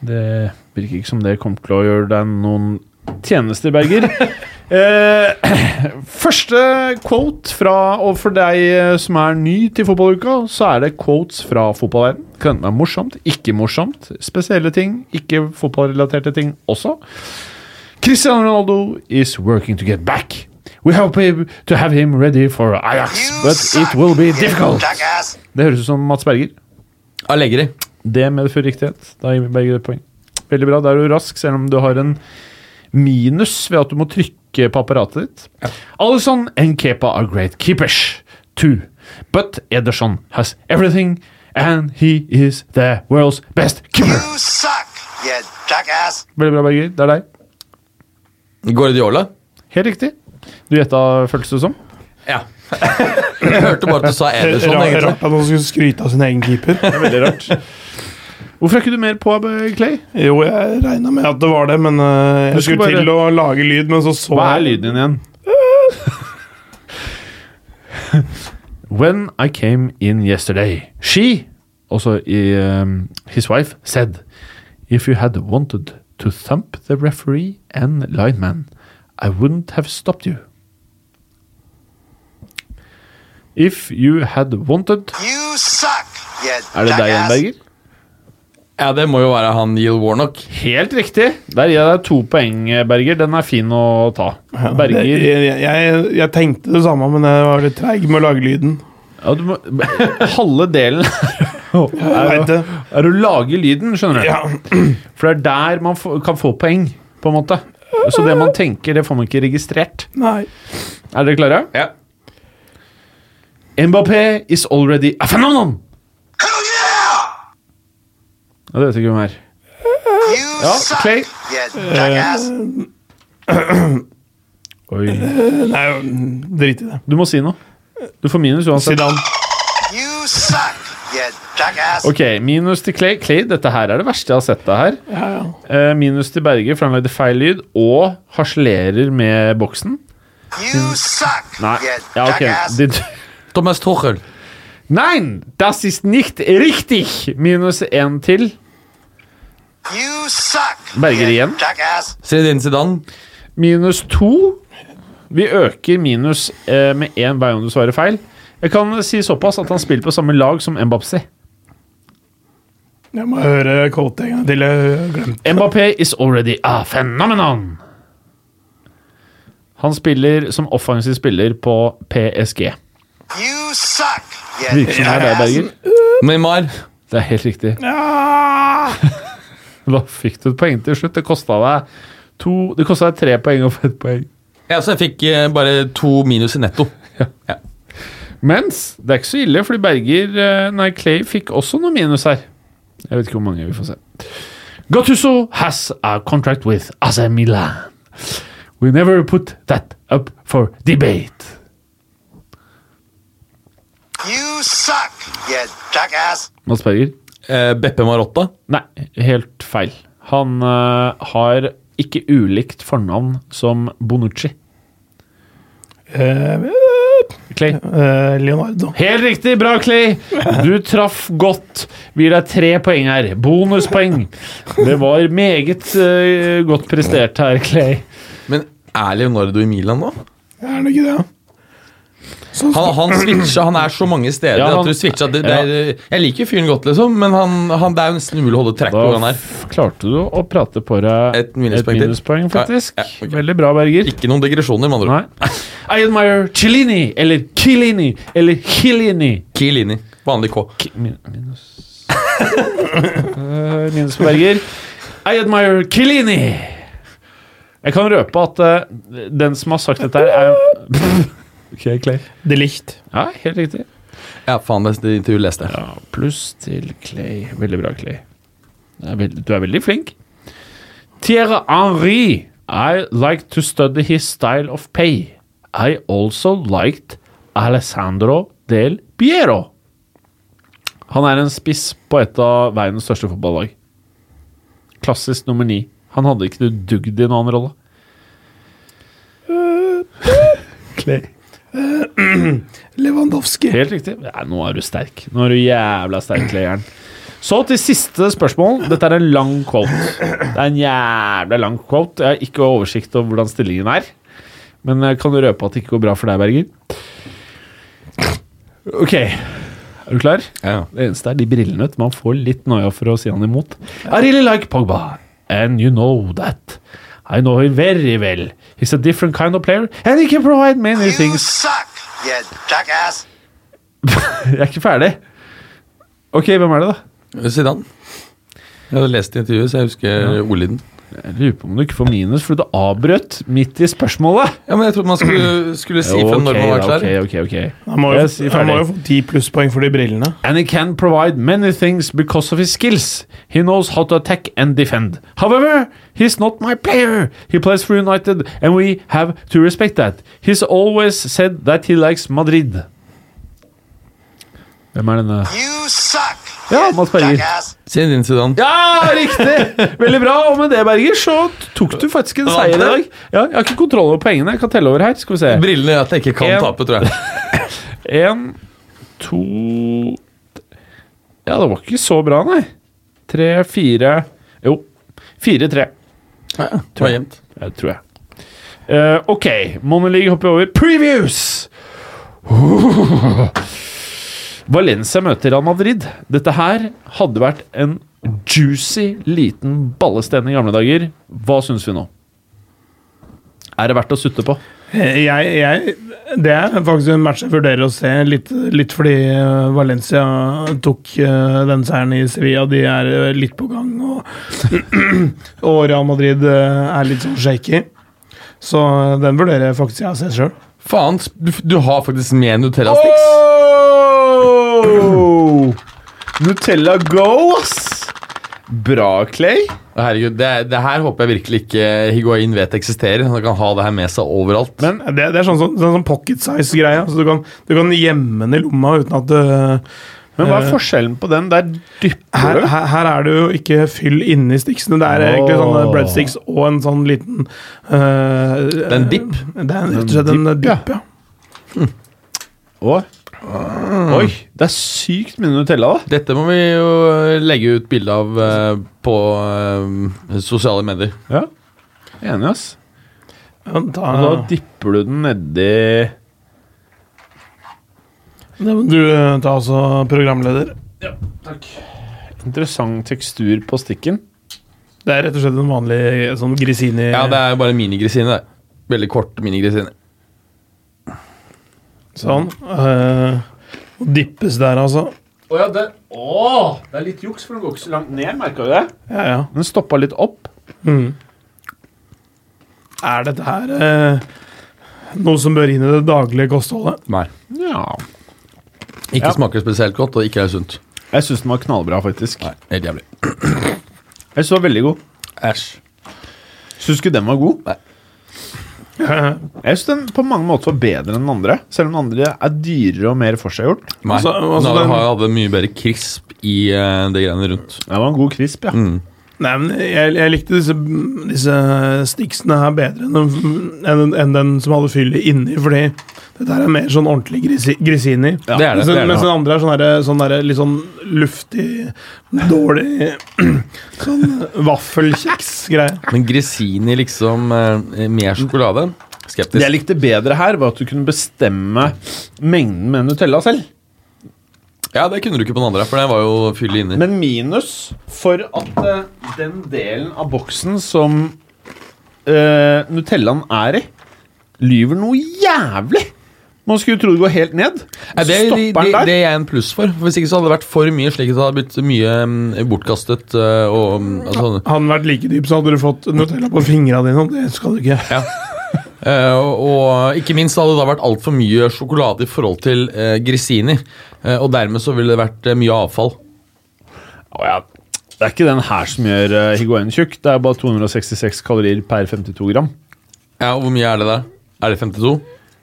Det virker ikke som det kommer til å gjøre deg noen tjenester, Berger. eh, første quote fra Og for deg eh, som er ny til fotballuka, så er det quotes fra fotballverden. Kan være morsomt, ikke morsomt. Spesielle ting, ikke fotballrelaterte ting også. Cristiano Ronaldo is working to get back. We hope him to have him ready for Ajax, but it will be difficult. Det høres ut som Mats Berger. Allegri. Det medfører riktighet. Da gir Berger et poeng. Veldig bra. Da er du rask, selv om du har en minus ved at du må trykke på apparatet ditt. Alison and Kepa are great keepers, too. But Ederson has everything, and he is the world's best keeper. You suck, you jackass. Veldig bra, Berger. Det er deg. Guardiola. Helt riktig. Du gjetta, føltes det som? Ja. Jeg hørte bare at du sa Ederson, Rart egentlig. at han skulle skryte av sin egen keeper. Det er veldig rart. Hvorfor er ikke du mer på, Clay? Jo, jeg regna med at det var det, men uh, jeg skulle bare- til å lage lyd, men så så Hva er lyden din igjen? When I came in yesterday, she, also um, his wife, said, if you had wanted to thump the referee and lineman, I wouldn't have stopped you. If you had wanted You suck, yeah, Er det deg igjen. Berger? Ja, det må jo være han Neil Warnock. Helt riktig. Der gir jeg deg to poeng, Berger. Den er fin å ta. Berger jeg, jeg, jeg, jeg tenkte det samme, men jeg var litt treig med å lage lyden. Ja, du må, halve delen er, er, er å lage lyden, skjønner du. Ja. For det er der man få, kan få poeng, på en måte. Så det man tenker, det får man ikke registrert. Nei. Er dere klare? Ja. Mbappé is already a phenomenon! Hell yeah! Ja, det vet ikke hvem er. You Ja, suck, Clay. Oi. Nei, drit i det. Du må si noe. Du får minus uansett. Zidane. You suck, you jackass. Ok, minus til Clay. Clay, dette her er det verste jeg har sett deg her. Ja, ja. Eh, minus til Berger, for han lagde feil lyd, og harselerer med boksen. You suck, Nei, you ja, ok. jackass. Thomas Tuchel. Nein, das ist nicht richtig! Minus én til. You suck, Berger igjen. Zinedine Zidane. Minus to. Vi øker minus eh, med én hver gang du svarer feil. Jeg kan si såpass at han spiller på samme lag som Mbapsi. Jeg må høre quote en gang til. Jeg. Mbappé is already a phenomenon! Han spiller som offensiv spiller på PSG. You suck, you Virker som det er deg. Berger. Neymar. Det er helt riktig. Ja. Da fikk du et poeng til slutt. Det kosta deg To, det kosta deg tre poeng og ett poeng. Ja, så jeg fikk eh, bare to minus i netto. Ja. ja. Mens det er ikke så ille, fordi Berger eh, Nei, Clay fikk også noe minus her. Jeg vet ikke hvor mange vi får se. Gattuso has a contract with AC Milan. We never put that up for debate. You suck, you jackass. Mads Berger? Eh, Beppe Marotta. Nei, helt feil. Han eh, har ikke ulikt fornavn som Bonucci. Eh, Clay. eh, Leonardo. Helt riktig, bra, Clay! Du traff godt. Vi gir deg tre poeng her. Bonuspoeng. Det var meget eh, godt prestert her, Clay. Men er Leonardo i Milan nå? Er det ikke det? Ja? Så, Han, han switcha, han er så mange steder Ja, han- at du switcha det, det er, Jeg liker fyren godt, liksom, men han, han, det er jo nesten umulig å holde track på hvor han er. klarte du å prate på deg Et minuspoeng et minuspoeng, faktisk. Ja, ja, okay. Veldig bra, Berger. Ikke noen digresjoner, med andre ord. I admire Cellini, eller Chilini eller Killini. Chiellini. Vanlig K. K min- Minus Eh, Minus på Berger. I admire Chilini Jeg kan røpe at uh, den som har sagt dette her, er Ok, Clay. De Licht. Ja, helt riktig. Ja, faen, det, det intervjuet leste jeg. Ja, Pluss til Clay. Veldig bra, Clay. Du er veldig, du er veldig flink. Thierry Henry. I like to study his style of pay. I also liked Alessandro del Piero. Han er en spiss på et av verdens største fotballag. Klassisk nummer ni. Han hadde ikke du dugd i noen annen rolle. Clay. Lewandowski. Helt riktig. Ja, nå er du sterk. Nå er du jævla sterk, Leeren. Så til siste spørsmål. Dette er en lang quote. Det er en jævla lang quote. Jeg har ikke oversikt over hvordan stillingen er. Men jeg kan røpe at det ikke går bra for deg, Berger. Ok. Er du klar? Ja. Det eneste er de brillene. Man får litt noia for å si han imot. I really like Pogba, and you know that. I know him very well. He's a different kind of player, and he can provide many You things. suck, you jackass. Jeg er ikke ferdig. Ok, hvem er det, da? Zidane. Jeg hadde lest intervjuet, så jeg husker ordlyden. Jeg lurer på om du ikke får minus, for du avbrøt midt i spørsmålet. Ja, men jeg trodde man skulle, skulle si fra når man var klar. ok, ok, ok. Han må jo, Jeg han må jo få ti plusspoeng for de brillene. And he can provide many things because of his skills. He knows how to attack and defend. However, he's not my player. He plays for United, and we have to respect that. He's always said that he likes Madrid. Hvem er denne? You suck, Ja, Mats Berger. Sin Zinedine Zidane. Ja, riktig! Veldig bra. Og med det, Berger, så tok du faktisk en seier i dag. Ja, jeg har ikke kontroll over poengene. Jeg kan telle over her. Skal vi se. Brillene gjør at jeg ikke kan En. tape, tror jeg. En, to Ja, det var ikke så bra, nei. Tre, fire Jo, fire-tre, Ja, ja. Det var jevnt. Ja, tror jeg. Uh, ok, Money hopper over. Previews! Valencia møter Real Madrid. Dette her hadde vært en juicy liten ballestein i gamle dager. Hva syns vi nå? Er det verdt å sutte på? Jeg, jeg, det er faktisk en match jeg vurderer å se, litt, litt fordi eh, Valencia tok eh, den seieren i Sevilla. De er eh, litt på gang, og, og Real Madrid er litt sånn shaky. Så den vurderer jeg faktisk jeg å se sjøl. Faen, du, du har faktisk med Nutella Sticks. Oh! Nutella go, ass! Bra, Clay. Herregud, det, det her håper jeg virkelig ikke Higuain vet eksisterer. Han kan ha det her med seg overalt. Men Det, det er sånn, sånn, sånn pocket size-greie. Altså du, kan, du kan gjemme den i lomma uten at uh, Men hva er forskjellen på den? Der dypper her, du. her, her er det jo ikke fyll inni sticksene. Det er egentlig sånne breadsticks og en sånn liten uh, Det er en dipp? Det er rett og slett en dipp, ja. dip, ja. Og Oi, det er sykt mye Nutella, da. Dette må vi jo legge ut bilde av eh, på eh, sosiale medier. Ja. Enig, ass. Ja, da, Og da dipper du den nedi det må du eh, ta også, programleder. Interessant tekstur på stikken. Det er rett og slett en vanlig sånn grisini Ja, det er bare minigrisine. det. Veldig kort minigrisine. Sånn. eh, og dippes der, altså. Å ja, det Å! Det er litt juks, for den går ikke så langt ned. Merka du det? Ja, ja. Den stoppa litt opp. Mm. Er dette her uh, noe som bør inn i det daglige kostholdet? Nei. Ja. Ikke Ja. smaker spesielt godt, og ikke er sunt. Jeg syns den var knallbra, faktisk. Nei, helt jævlig. Jeg synes den var veldig god. Æsj. Syns ikke den var god? Nei. Jeg syns den på mange måter var bedre enn den andre. Selv om den andre er dyrere og mer forseggjort. Nei, Altså- altså den den- hadde mye bedre krisp i uh, det greiene rundt. Det var en god krisp, ja. Nei, men jeg, jeg likte disse, disse sticksene her bedre enn den, enn, enn den som hadde fyllet inni, fordi dette her er mer sånn ordentlig grisi, grisini. Ja, det er det. Mens, det, er mens den andre er sånn, der, sånn der, litt sånn luftig, dårlig Sånn vaffelkjeks-greie. Men Grisini liksom mer sjokolade? sjokolade? Det jeg likte bedre her, var at du kunne bestemme mengden med Nutella selv. Ja, det kunne du ikke på den andre, for den var jo fyll inni. Men minus for at eh, den delen av boksen som eh, Nutellaen er i, lyver noe jævlig. Man skulle tro det går helt ned. Så det, det, stopper det, den der. det er jeg en pluss for. For Hvis ikke så hadde det vært for mye slik at det hadde blitt mye mm, bortkastet. eh, og mm, altså, Hadde den vært like dyp, så hadde du fått Nutella på fingra dine, og det skal du ikke. Eh, og, og ikke minst hadde det da vært altfor mye sjokolade i forhold til uh, Grisini. Uh, og dermed så ville det vært mye avfall. Oh, ja. Det er ikke den her som gjør uh, higuainen tjukk. Det er bare 266 kalorier per 52 gram. Ja, og Hvor mye er det der? Er det 52?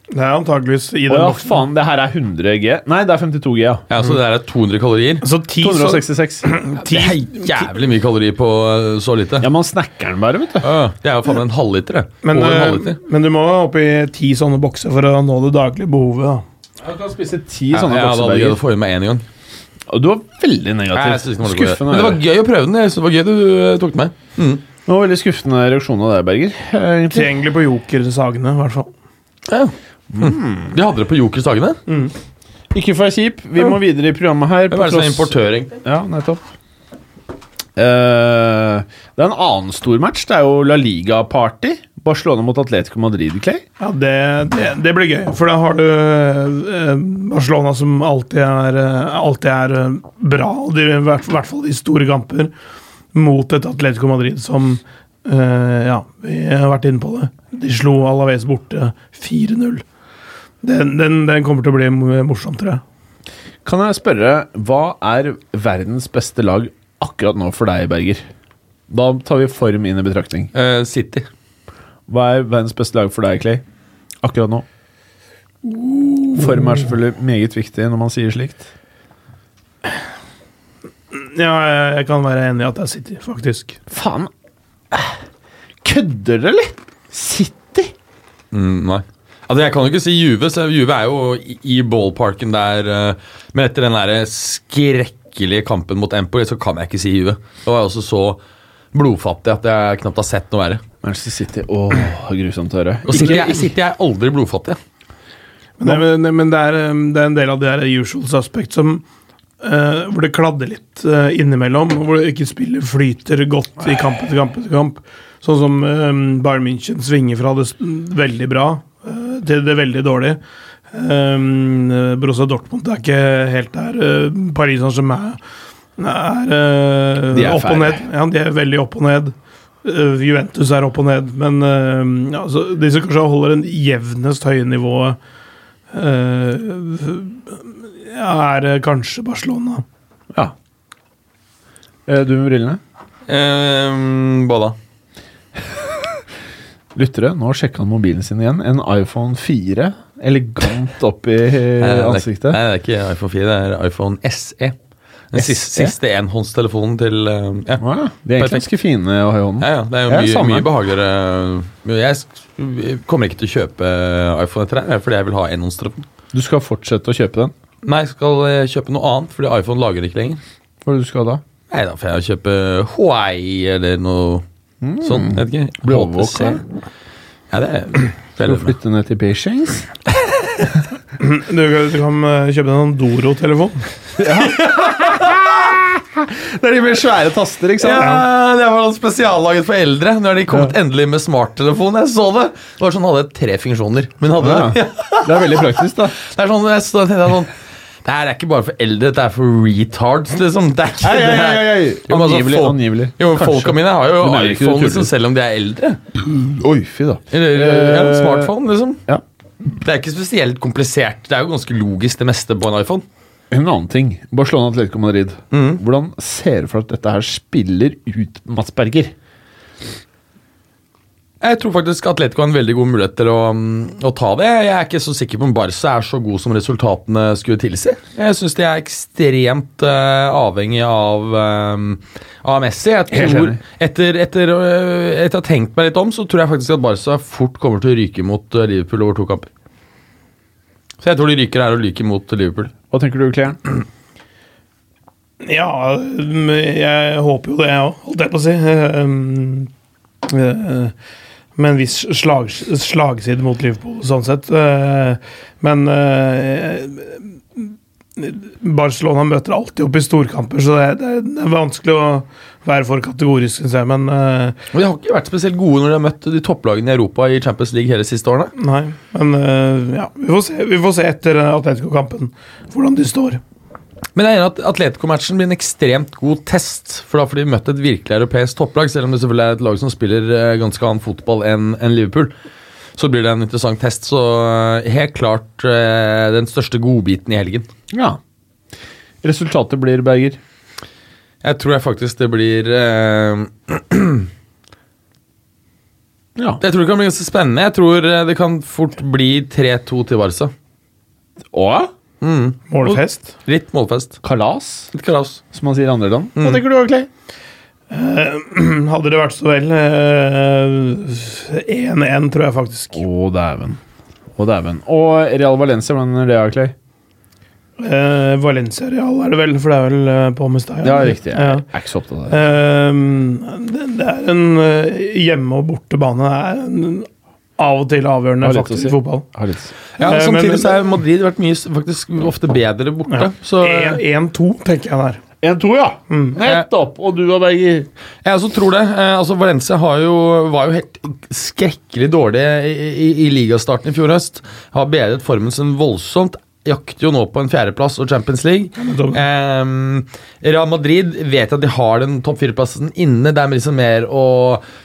Det er antakeligvis i Å den ja, boksen. faen, det her er 100 G. Nei, det er 52 G, ja. Ja, Så det der er 200 kalorier? Så ti, så, 266. Det er jævlig mye kalorier på eh, så lite. Ja, man snakker den bare, vet du. Ja, det er jo faen meg en halvliter, det. men, Over en eh, halvliter. men du må opp i ti sånne bokser for å nå det daglige behovet. da. Du kan spise ti Ja, sånne jeg hadde aldri greid å bokseberger. få i meg én gang. Og du var veldig Nei, jeg negativ. synes ikke det var noe gøy. Skuffende. Men det var gøy å prøve den. Jeg synes det var gøy du eh, tok den med. Det var veldig skuffende reaksjon av deg, Berger. egentlig. Tilgjengelig på Joker-sagene, i hvert fall. Ja. Mm. De hadde det på Jokers dagene. Ikke for kjip, vi må videre i programmet her. Hvem er det som er importøring? Ja, nettopp. Eh, det er en annen stor match. Det er jo La Liga-party. Barcelona mot Atletico Madrid, Clay. Ja, det, det, det blir gøy, for da har du eh, Barcelona som alltid er, eh, alltid er eh, bra, i hvert, hvert fall i store kamper, mot et Atletico Madrid som eh, Ja, vi har vært inne på det. De slo Alaves borte 4-0. Den, den, den kommer til å bli mo- morsom, tror jeg. Kan jeg spørre, hva er verdens beste lag akkurat nå for deg, Berger? Da tar vi form inn i betraktning. Uh, City. Hva er verdens beste lag for deg, Clay? Akkurat nå? Form er selvfølgelig meget viktig når man sier slikt. Ja, jeg, jeg kan være enig i at det er City, faktisk. Faen. Kødder dere, eller? City? Mm, nei. Altså, jeg kan jo ikke si Juve, så Juve er jo i, ballparken der eh, Men etter den der skrekkelige kampen mot Empoli, så kan jeg ikke si Juve. Det var også så blodfattig at jeg knapt har sett noe verre. Manchester City. Åh, grusomt å høre. Og City, jeg City er aldri blodfattig. Men, det, men, men det, er, um, det er en del av det her usual suspect som Uh, Hvor det kladder litt uh, innimellom. Hvor det ikke spillet flyter godt i kamp etter kamp etter kamp. Sånn som um, Bayern München svinger fra det veldig bra eh, til det veldig dårlig. Um, Borussia Dortmund er ikke helt der. Uh, Paris Saint-Germain er, eh, De er opp og ned. Ja, de er veldig opp og ned. Eh, Juventus er opp og ned, men uh, ja, altså, de som kanskje holder en jevnest høye nivået uh, er eh, kanskje Barcelona. Ja. Eh, Du med brillene? Eh, da? Lyttere, nå sjekka han mobilen sin igjen. En iPhone 4. Elegant opp i ansiktet. Nei, det er ikke iPhone 4, det er iPhone SE. Den siste, siste enhåndstelefonen til eh, ja. Ja, De er egentlig ganske fine å ha i hånden. Ja, ja, det er jo mye, ja, mye behageligere. Jeg kommer ikke til å kjøpe iPhone etter det, fordi jeg vil ha enhåndstelefon. Du skal fortsette å kjøpe den? Nei, jeg skal eh, kjøpe noe annet, fordi iPhone lager det ikke lenger. Hva er det du skal da? Nei, da får jeg kjøpe Huawei eller noe sånt. Jeg vet ikke. Bli overvåka? Ja, det er Skal du flytte ned til Beijing? Du, du kan kjøpe kjøpe en sånn Doro-telefon. Ja. Det er de med svære taster, ikke sant? Ja, det var noe spesiallaget for eldre. Nå har de kommet endelig med smarttelefon. Jeg så det. Det var sånn hadde tre funksjoner. Men hadde Ja. Det er veldig praktisk, da. Det er sånn, jeg så, jeg sånn Det her er ikke bare for eldre, det er for retards, liksom. Det er ikke ei, ei, hei, hei. Jo, men altså, folk- angivelig. Jo, men Folka mine har jo iPhone liksom, selv om de er eldre. Oi, fy da. Eller ja, smartphone, liksom. Ja. Det er ikke spesielt komplisert. Det er jo ganske logisk, det meste på en iPhone. En annen ting. Barcelona Atletico Madrid. Hvordan ser du for deg at dette her spiller ut Mats Berger? Jeg tror faktisk Atletico har en veldig god mulighet til å, mm, å ta det. Jeg er ikke så sikker på om Barca er så god som resultatene skulle tilsi. Jeg syns de er ekstremt uh, avhengig av, uh, av Messi. Jeg tror, etter, etter, uh, etter å ha tenkt meg litt om, så tror jeg faktisk at Barca fort kommer til å ryke mot Liverpool over to kamper. Så jeg tror de ryker her og ryker mot Liverpool. Hva tenker du, Kleren? Ja, jeg håper jo det, jeg òg, holdt jeg på å si. Um, eh, Med en viss slag, slagside mot Liverpool, sånn sett. Eh, Men eh, Barcelona møter alltid opp i storkamper, så det, det, det er vanskelig å være for kategorisk, syns jeg. Men uh, de har ikke vært spesielt gode når de har møtt de topplagene i Europa i Champions League hele siste årene. nei. Men uh, ja, vi får se, vi får se etter Atletico-kampen hvordan de står. Men jeg er enig at Atletico-matchen blir en ekstremt god test. For da får de møtt et virkelig europeisk topplag, selv om det selvfølgelig er et lag som spiller eh, ganske annen fotball enn Liverpool. Så blir det en interessant test. Så eh, helt klart eh, den største godbiten i helgen. Ja. Resultatet blir, Berger? Jeg tror jeg faktisk det blir eh, Ja. Jeg tror det kan bli ganske spennende. Jeg tror det kan fort bli 3-2 til Barca. Og Målfest. Litt målfest. kalas, Litt kalas. som man sier i andre land. Hva tenker du, Clay? hadde det vært så vel eh, 1-1, tror jeg faktisk. Å, dæven. Å, dæven. Og Real Valencia, hvordan er det, Clay? Eh, Valencia Real er det vel, for det er vel uh, på Mestalla. Ja, riktig. Jeg er ikke så opptatt av det. Eh, det, er en eh, hjemme- og bortebane. Det er en, av og til avgjørende Har litt si. i fotball. Har litt. Ja, men, Samtidig men- så har Madrid vært mye, faktisk ofte bedre borte. Så eh, 1-2, tenker jeg der. 1-2, ja. Nettopp! Og du og Berger? Jeg også tror det. Eh, altså Valencia har jo, var jo helt skrekkelig dårlig i, i, i ligastarten i fjor høst. Har bedret formen sin voldsomt. Jakter jo nå på en fjerdeplass og Champions League. nettopp. Eh, Real Madrid vet at de har den topp fire-plassen inne. Det er liksom mer å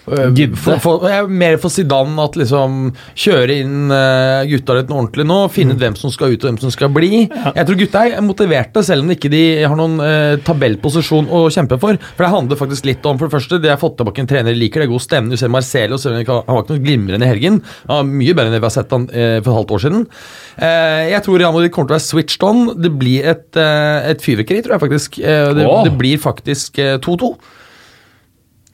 øh, for, få- ja, Mer for Zidane at liksom kjøre inn uh, gutta litt ordentlig nå. Finne ut hvem som skal ut og hvem som skal bli. Jeg tror gutta er motiverte, selv om de ikke de har noen uh, tabellposisjon å kjempe for. For det handler faktisk litt om for det første, de har fått tilbake en trener de liker. Det er god stemning. Du ser Marcelo, selv om han ikke har- noe glimrende i helgen. Mye bedre enn det vi har sett han uh, for et halvt år siden. Jeg tror Real Madrid kommer til å være switched on. Det blir et, uh, et fyrverkeri, tror jeg faktisk. Eh, det, oh. det blir faktisk eh, 2-2.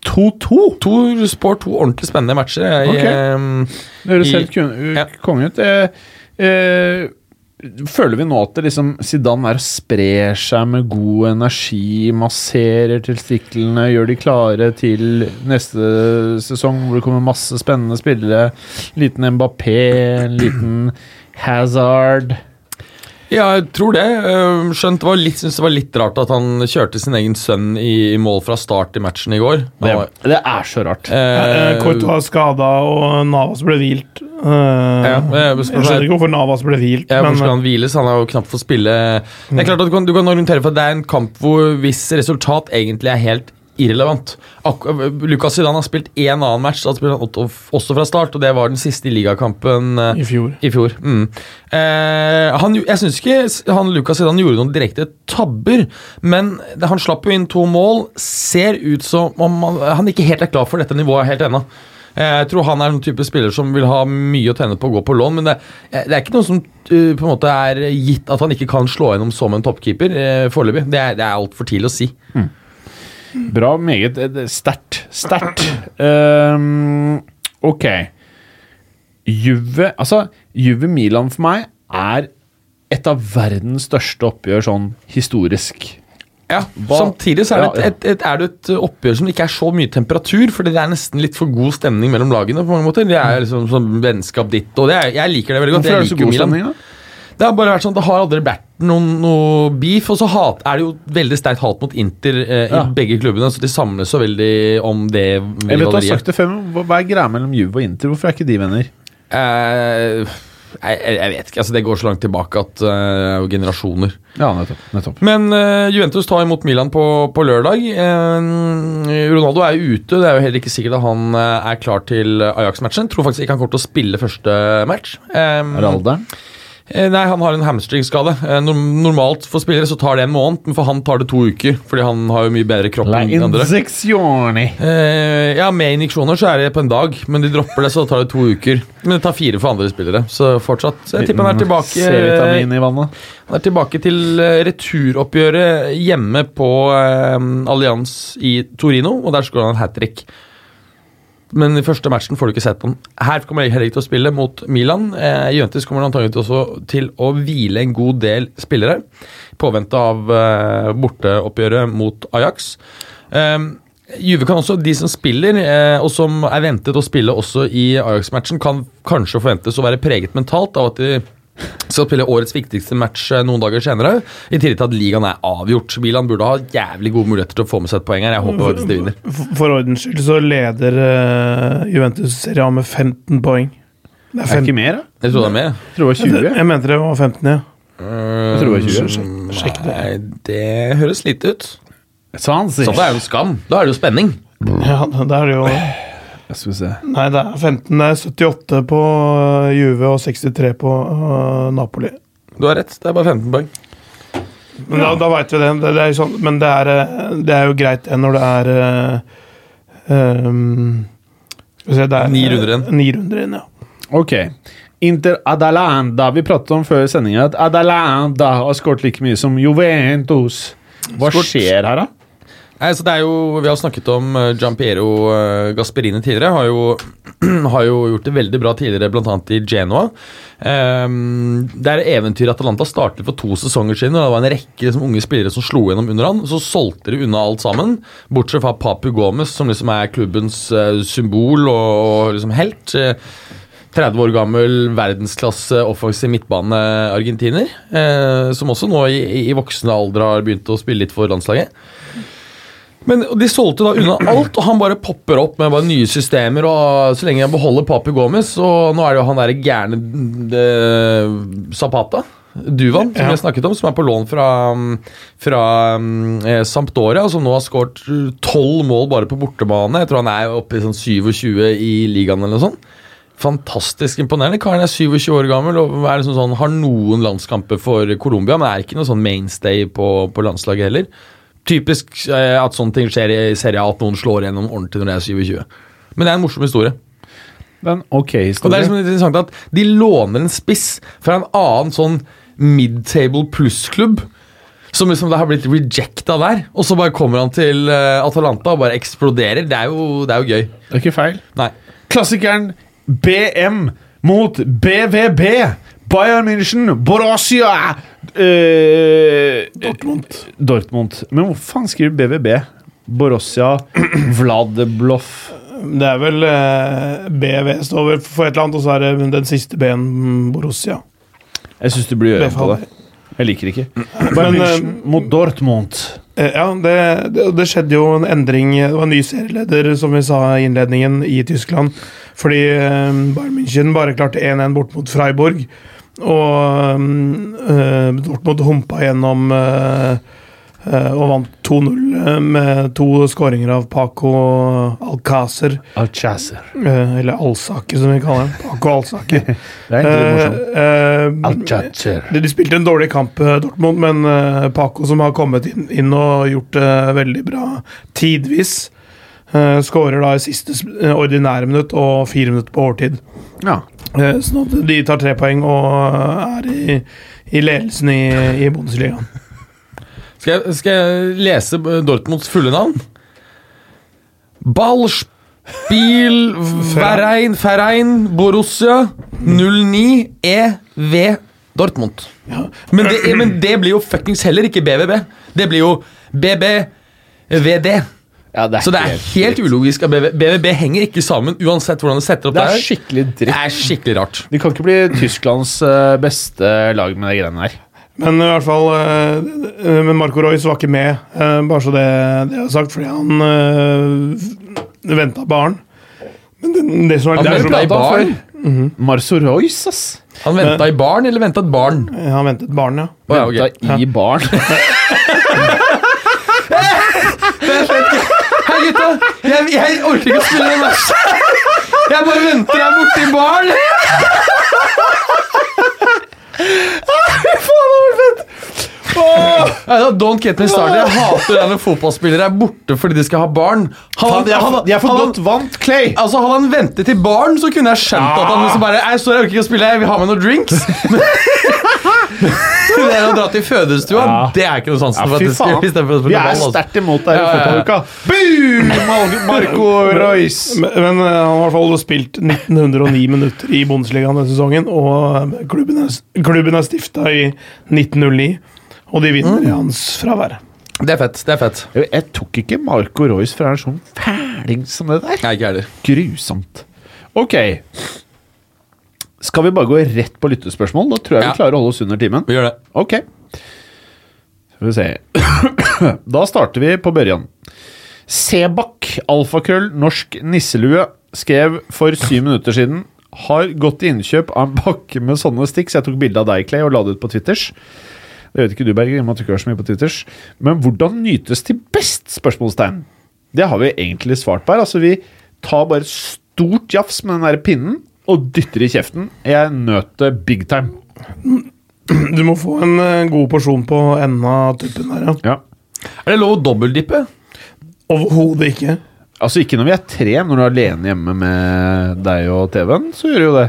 2-2? To spår to ordentlig spennende matcher. Jeg, Ok. eh, Det høres helt Ja. konge ut. Eh, eh, føler vi nå at det liksom Zidane er sprer seg med god energi, masserer testiklene, gjør de klare til neste sesong hvor det kommer masse spennende spillere? Liten Mbappé, en liten Hazard Ja, jeg tror det. Eh, Skjønt var litt, synes det var litt rart at han kjørte sin egen sønn i, i mål fra start i matchen i går. Det, var- det er så rart. Eh, Kort var skada, og Navas ble hvilt. Eh, Ja, eh, jeg skjønner ikke hvorfor Navas ble hvilt, Ja, hvor men skal han hviles? Han har jo knapt fått spille Det er klart at Du kan, du kan orientere for at det er en kamp hvor hvis resultat egentlig er helt irrelevant. Ak Lucas Zidane har spilt én annen match, da spilte han også- fra start, og det var den siste i ligakampen eh, i fjor. i fjor. Mm. Eh, han, jeg syns ikke han Lucas Zidane gjorde noen direkte tabber, men det, han slapp jo inn to mål. Ser ut som om han, han ikke helt er klar for dette nivået helt ennå. Eh, Jeg tror han er en type spiller som vil ha mye å tjene på å gå på lån, men det, eh, det er ikke noe som uh, på en måte er gitt at han ikke kan slå gjennom som en toppkeeper uh, foreløpig. Det er, det er altfor tidlig å si. Bra, meget eh, er sterkt. Sterkt. Um, ok. Juve Altså, Juve Milan for meg er et av verdens største oppgjør sånn historisk. Ja, Hva- Samtidig så er det, et, et, et, er det et oppgjør som ikke er så mye temperatur, fordi det er nesten litt for god stemning mellom lagene. på mange måter. Det er liksom sånn vennskap ditt, og det er, jeg liker det veldig godt. Hvorfor er det så god stemning, da? Det har bare vært sånn, det har aldri vært noen, noe beef, og så hat, er det jo veldig sterkt hat mot Inter eh, Ja. i begge klubbene, så de samles så veldig om det Jeg vet du har sagt det før, men hva er greia mellom Juve og Inter? Hvorfor er ikke de venner? Eh, jeg, jeg, vet ikke. altså Det går så langt tilbake at uh, det er jo generasjoner. Ja, nettopp. nettopp. Men uh, Juventus tar imot Milan på, på lørdag. Uh, Ronaldo er jo ute. Det er jo heller ikke sikkert at han eh, er klar til Ajax-matchen. Tror faktisk ikke han kommer til å spille første match. Um, Er det alderen? Eh, nei, han har en hamstringskade. Eh, normalt for spillere så tar det en måned, men for han tar det to uker. Fordi han har jo mye bedre kropp enn de andre. Eh, ja, Med injeksjoner så er det på en dag, men de dropper det, så tar det to uker. Men det tar fire for andre spillere, så fortsatt. Så jeg tipper han er tilbake C-vitamin i vannet. han er tilbake til eh, returoppgjøret hjemme på eh, Allianz i Torino, og der skårer han hat trick. Men i første matchen får du ikke sett den. Her kommer jeg heller ikke til å spille mot Milan. Eh, Juventus kommer antakelig også til å hvile en god del spillere. I påvente av eh, borteoppgjøret mot Ajax. Eh, Juve kan også, De som spiller, eh, og som er ventet å spille også i Ajax-matchen, kan kanskje forventes å være preget mentalt av at de skal spille årets viktigste match eh, noen dager senere. I tillegg til at ligaen er avgjort. Milan burde ha jævlig gode muligheter til å få med seg et poeng her. Jeg håper faktisk de vinner. For, for ordens skyld så leder eh, Juventus Serie A med 15 poeng. Det er Er ikke mer, da? Jeg tror det er med. Jeg tror det var 20. Jeg mente det var 15, ja. Jeg tror det var 20. Sjekk det. Nei, det høres lite ut. Sånn, sier Sånn er det jo skam. Da er det jo spenning. Ja, da er det jo Skal se. Nei, det er 15. Det er 78 på øh, Juve og 63 på uh, Napoli. Du har rett. Det er bare 15 poeng. Men da, da veit vi det. det, det er sånn, men det er, øh, det er jo greit det når det er uh, um, Skal vi se det er, Ni runder igjen. Ni runder igjen, ja. Ok. Inter Adalanda. Vi pratet om før sendinga at Adalanda har skåret like mye som Juventus. Hva skjer her, da? Nei, så det er jo, Vi har snakket om uh, Giampiero uh, Gasperini tidligere. Har jo, har jo gjort det veldig bra tidligere, bl.a. i Genoa. Um, det er eventyret Atalanta startet for to sesonger siden. og Det var en rekke liksom, unge spillere som slo gjennom under han. Så solgte de unna alt sammen, bortsett fra Papu Gomez, som liksom er klubbens uh, symbol og, og liksom helt. Uh, 30 år gammel, verdensklasse, offensiv midtbane-argentiner. Eh, som også nå i, i voksen alder har begynt å spille litt for landslaget. Men De solgte da unna alt, og han bare popper opp med bare nye systemer. og Så lenge jeg beholder Papi Gomez, og nå er det jo han der gærne de, Zapata. Duvan, som Ja. har snakket om, som er på lån fra, fra eh, Sampdoria, som nå har skåret tolv mål bare på bortebane. Jeg tror han er oppe i sånn 27 i ligaen eller noe sånt. Fantastisk imponerende. Karen er 27 år gammel og liksom sånn, har noen landskamper for Colombia, men er ikke noe sånn mainstay på, på landslaget heller. Typisk eh, at sånne ting skjer i Serie A, at noen slår gjennom ordentlig når de er 27. Men det er en morsom historie. Men ok historie. Og det er liksom litt interessant at De låner en spiss fra en annen sånn mid-table pluss-klubb. Som liksom det har blitt rejecta der. Og så bare kommer han til eh, Atalanta og bare eksploderer. Det er jo, det er jo gøy. Det er ikke feil. Nei. Klassikeren BM mot BVB. Bayern München, Borussia eh, Dortmund. Dortmund. Men hvor faen skriver BVB? Borussia Vladebloff Det er vel eh, BV står vel for et eller annet, og så er det den siste B-en Borussia. Jeg syns du blir gjøre på det. Jeg liker ikke. Bayern München mot Dortmund. Eh, Ja, det, det, det skjedde jo en endring. Det var en ny serieleder, som vi sa i innledningen, i Tyskland. Fordi eh, Bayern München bare klarte 1-1 bort mot Freiburg. Og uh, Dortmund humpa gjennom uh, uh, og vant 2-0 med to skåringer av Paco Alcácer. Alchaser. eh, eller Alsaker, som vi kaller ham. Paco Alsaker. Det er egentlig morsomt. Alchaser. de, de spilte en dårlig kamp, Dortmund, men Paco, som har kommet inn, inn og gjort det veldig bra tidvis, skårer da i siste eh, ordinære minutt og fire minutter på overtid. Ja. Eh, sånn at de tar tre poeng og er i, i ledelsen i, i Bundesligaen. Skal jeg, skal jeg lese Dortmunds fulle navn? Ballspiel Verein Verein Borussia 09 EV Dortmund. Men, det, men det blir jo fuckings heller ikke BVB. Det blir jo BBVD. Ja det Så det er helt ulogisk at BVB henger ikke sammen uansett hvordan de setter opp Det det er skikkelig Det er skikkelig rart. De kan ikke bli Tysklands eh, beste lag med de greiene der. Men i hvert fall eh, Men Marco Royce var ikke med, eh, bare så det, det er sagt, fordi han øh, venta barn. Men det, det som er Han det er venta i barn. Marco Royce, ass. Han venta i barn, eller venta et barn? Han ventet barn, ja. Oh, ja, okay. Venta i barn. Gutta! Jeg, jeg orker ikke å spille den matchen. Jeg bare venter her borte i baren. Ja, Don't get me started. Jeg hater det når fotballspillere er borte fordi de skal ha barn. Han, De er, for godt vant, Clay. Altså, Hadde han ventet til barn, så kunne jeg skjønt at han liksom bare Jeg, sorry, jeg orker ikke å spille, jeg vil ha med noen drinks. Det å dra til fødestua, Ja. det er ikke noe sansen Ja, for. at det skal- Vi er altså. sterkt imot det i fotballuka. Boom! Marco Royce. Men, men eh, han har i hvert fall spilt 1909 minutter i Bundesligaen denne sesongen, og eh, klubben er, klubben er stifta i 1909, og de vinner i hans fravær. Det er fett. det er fett Jeg tok ikke Marco Royce fra en sånn fæling som det der. Nei, ikke heller. Grusomt. Ok. Skal vi bare gå rett på lyttespørsmål? Da tror jeg Ja. vi klarer å holde oss under timen. Vi gjør det. Ok. Skal vi se Da starter vi på børjan. Sebakk, alfakrøll, norsk nisselue, skrev for syv minutter siden har gått til innkjøp av en pakke med sånne sticks. Jeg tok bilde av deg, Clay, og la det ut på Twitters. Det vet ikke du, Berger, i ikke har så mye på Twitters. Men hvordan nytes de best? spørsmålstegn. Det har vi egentlig svart på her. Altså, vi tar bare stort jafs med den der pinnen og dytter i kjeften. Jeg nøt det big time. Du må få en eh, god porsjon på enden av tuppen der, ja. Ja. Er det lov å dobbeltdippe? Overhodet ikke. Altså Ikke når vi er tre, når du er alene hjemme med deg og TV-en, så gjør du jo det.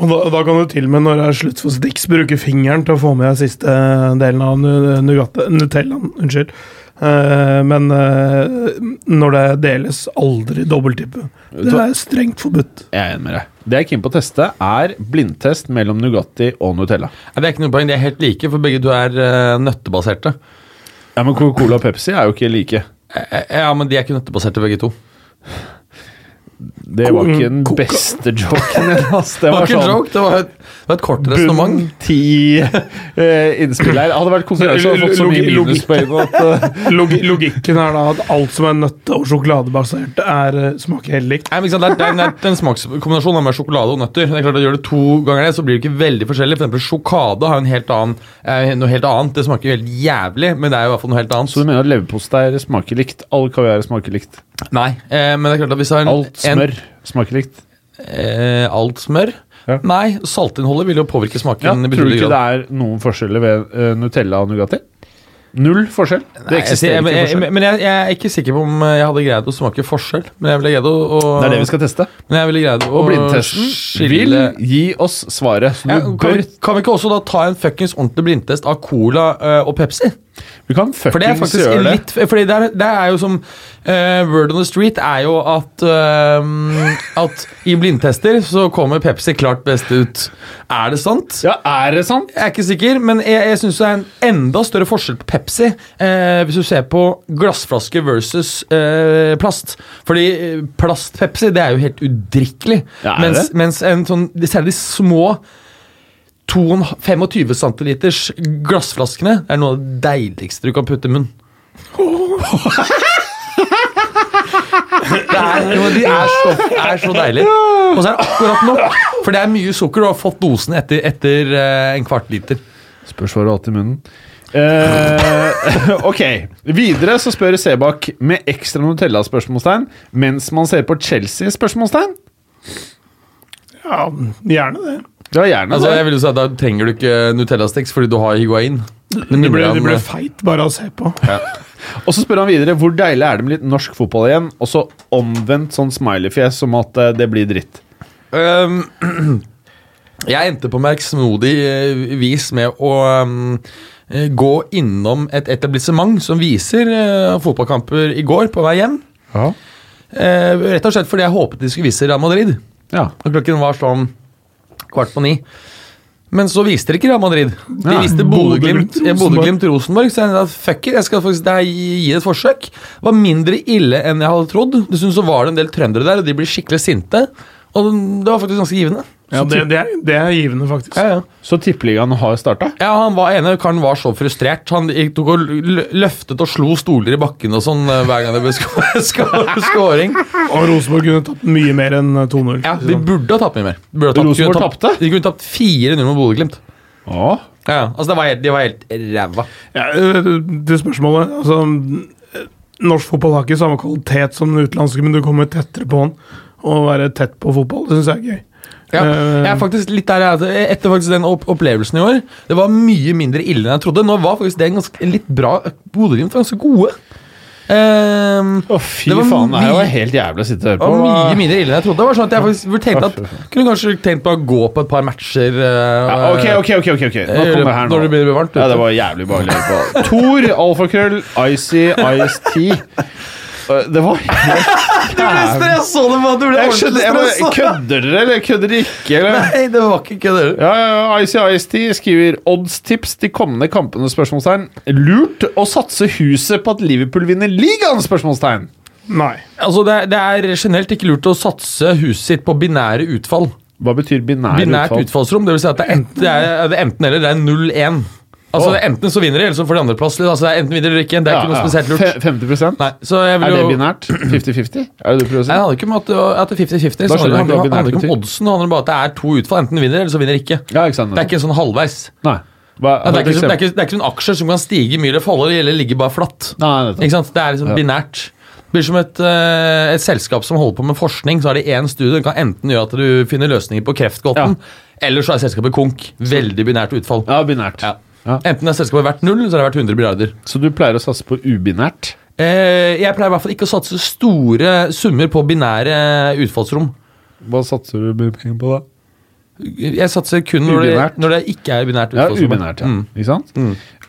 Og da, da kan du til og med når det er slutt for Stix, bruke fingeren til å få med deg siste delen av nu- Nutellaen. Unnskyld. Eh, men eh, når det deles, aldri dobbelttippe. Det er strengt forbudt. Jeg er enig med deg. Det jeg er keen på å teste, er blindtest mellom Nugatti og Nutella. Det er ikke noe poeng, De er helt like, for begge du er uh, nøttebaserte. Ja, Men Coca-Cola og Pepsi er jo ikke like. Eh, Ja, men de er ikke nøttebaserte, begge to. Det var ikke den beste joken din. Det Det var ikke en sånn joke, det var et, det var et kort resonnement. bunn ti eh, innspill her. Hadde vært konkurranse, hadde fått så mye minuspoeng at Log logikken er da at alt som er nøtte- og sjokoladebasert, er, eh, smaker helt likt. Nei, men ikke sant, det, er, det, er, det er en smakskombinasjon med sjokolade og nøtter. Det er klart at Gjør du to ganger det, så blir det ikke veldig forskjellig. For eksempel Sjokade har jo en helt annen, eh, noe helt annet. Det smaker jo helt jævlig, men det er jo i hvert fall noe helt annet. Så du mener at leverpostei smaker likt? All kaviar smaker likt? Nei, eh, men det er klart at hvis du har en, Alt smør smaker likt? Eh, alt smør? Ja. Nei, saltinnholdet vil jo påvirke smaken. Ja, tror du ikke det er noen forskjeller ved uh, Nutella og Nugatti? Null forskjell? Det Nei, jeg, jeg, eksisterer ikke forskjell. men jeg, jeg er ikke sikker på om jeg hadde greid å smake forskjell. Men jeg ville greid å, å Det er det vi skal teste. Men jeg ville greid å Og blindtesten vil gi oss svaret. Ja, kan, kan vi ikke også da ta en fuckings ordentlig blindtest av Cola uh, og Pepsi? Vi kan fuckings gjøre det. litt Fordi det er, det er jo som uh, Word on the street er jo at uh, At i blindtester så kommer Pepsi klart best ut. Er det sant? Ja, er det sant? Jeg er ikke sikker, men jeg, jeg syns det er en enda større forskjell på Pepsi uh, hvis du ser på glassflaske versus plast. Fordi plast-Pepsi det er jo helt udrikkelig. Ja, mens, mens en sånn, særlig de små 2,5 25 centiliters glassflaskene er noe av det deiligste du kan putte i munnen. Det er, de er så, er så deilige. Og så er det akkurat nok, for det er mye sukker. Du har fått dosen etter, etter eh, en kvart liter. Spørs hva du har hatt i munnen. Eh, ok. Videre så spør Sebak med ekstra Nutella-spørsmålstegn mens man ser på Chelsea? spørsmålstegn Ja, gjerne det. Ja, gjerne Altså, jeg vil jo si at Da trenger du ikke Nutella-sticks fordi du har higuain. Men Du blir, blir feit bare av å se på. Og så spør han videre hvor deilig er det med litt norsk fotball igjen. Og så omvendt sånn smileyfjes som at eh, det blir dritt. Um, jeg endte på merksmodig eh, vis med å eh, gå innom et etablissement som viser uh, fotballkamper i går på vei hjem. Ja. Eh, rett og slett fordi jeg håpet de skulle vise Real Madrid. ja. Og klokken var sånn kvart på ni. Men så viste det ikke Real Madrid. De viste ja, Bodø-Glimt-Rosenborg. Så jeg sa fuck it, jeg skal faktisk det gi gi det et forsøk. Det var mindre ille enn jeg hadde trodd. Dessuten så var det en del trøndere der, og de blir skikkelig sinte. Og det var faktisk ganske givende. Ja, det, det, er, det er givende, faktisk. Ja, ja. Så tippeligaen har starta? Ja, han var ene karen var så frustrert. Han gikk, tok og løftet og slo stoler i bakken og sånn eh, hver gang det ble scoring. Og Rosenborg kunne tatt mye mer enn 2-0. Ja, De burde ha tapt mye mer. De burde ha tapt- Rosenborg kunne tapt- tapte? De kunne tapt 4-0 mot Bodø-Glimt. Ja. Ja, altså det var helt, De var helt ræva. Ja, øh, til spørsmålet altså, Norsk fotball har ikke samme kvalitet som den utenlandske, men du kommer tettere på den. Å være tett på fotball, det syns jeg er gøy. Ja, Eh, jeg er faktisk litt der jeg er. Etter faktisk den opp opplevelsen i år Det var mye mindre ille enn jeg trodde. Nå var faktisk det en ganske, litt bra Bodø-Glimt var ganske gode. Um, oh, fy Det faen. Det her var helt jævlig å sitte og høre det var mye mindre ille enn jeg trodde. Det var sånn at jeg faktisk tenkte at Kunne kanskje tenkt på å gå på et par matcher. Uh, Ja, ok, ok, ok, ok. Nå kommer det her nå. Når det blir varmt ute. Ja, det var jævlig behagelig å høre på. Tor, alfakrøll, Icy, Ice-T. Det var helt ble stressa det var, du ble Jeg skjønner, jeg bare. Kødder dere, eller kødder dere ikke? Eller? Nei, det var ikke kødder. Ja, ja, ja, Icy Ice-T skriver Oddstips de kommende kampene? spørsmålstegn Lurt å satse huset på at Liverpool vinner ligaen? spørsmålstegn Nei. Altså, det, det er generelt ikke lurt å satse huset sitt på binære utfall. Hva betyr binær Binært utfall? utfallsrom, det vil si at det er, enten, det er, det er enten eller. Det er 0-1. Altså, oh. er Enten så vinner de, eller så får de andreplass. Altså, det er enten vinner eller ikke. Det er ikke noe spesielt lurt. 50% Nei, jeg Er det jo binært? 50-50? Er det det du prøver å si? Nei, Det handler ikke om at, at det er 50-50. Så skjønner jeg Det handler, ikke handler ikke om oddsen, det handler bare om at det er to utfall. Enten vinner eller så vinner ikke. Ja, ikke sant? Det er ikke sånn halvveis. Nei. Hva, Ja, det, er ikke, så- det, er ikke, det er ikke noen aksjer som kan stige mye eller falle eller ligge bare flatt. Nei, det, Ikke sant? Det er liksom Ja. binært. Det blir som et, eh, et selskap som holder på med forskning. Så har de én studie Den kan enten gjøre at du finner løsninger på kreftgåten, eller så er selskapet konk. Veldig binært utfall. Ja, binært. Ja. Ja. Enten er selskapet verdt null, så er det verdt 100 milliarder. Så du pleier å satse på ubinært? Eh, jeg pleier i hvert fall ikke å satse store summer på binære utfallsrom. Hva satser du mye penger på da? Jeg satser kun når det, når det ikke er binært Ja, ubinært, ja. Mm. Ikke sant?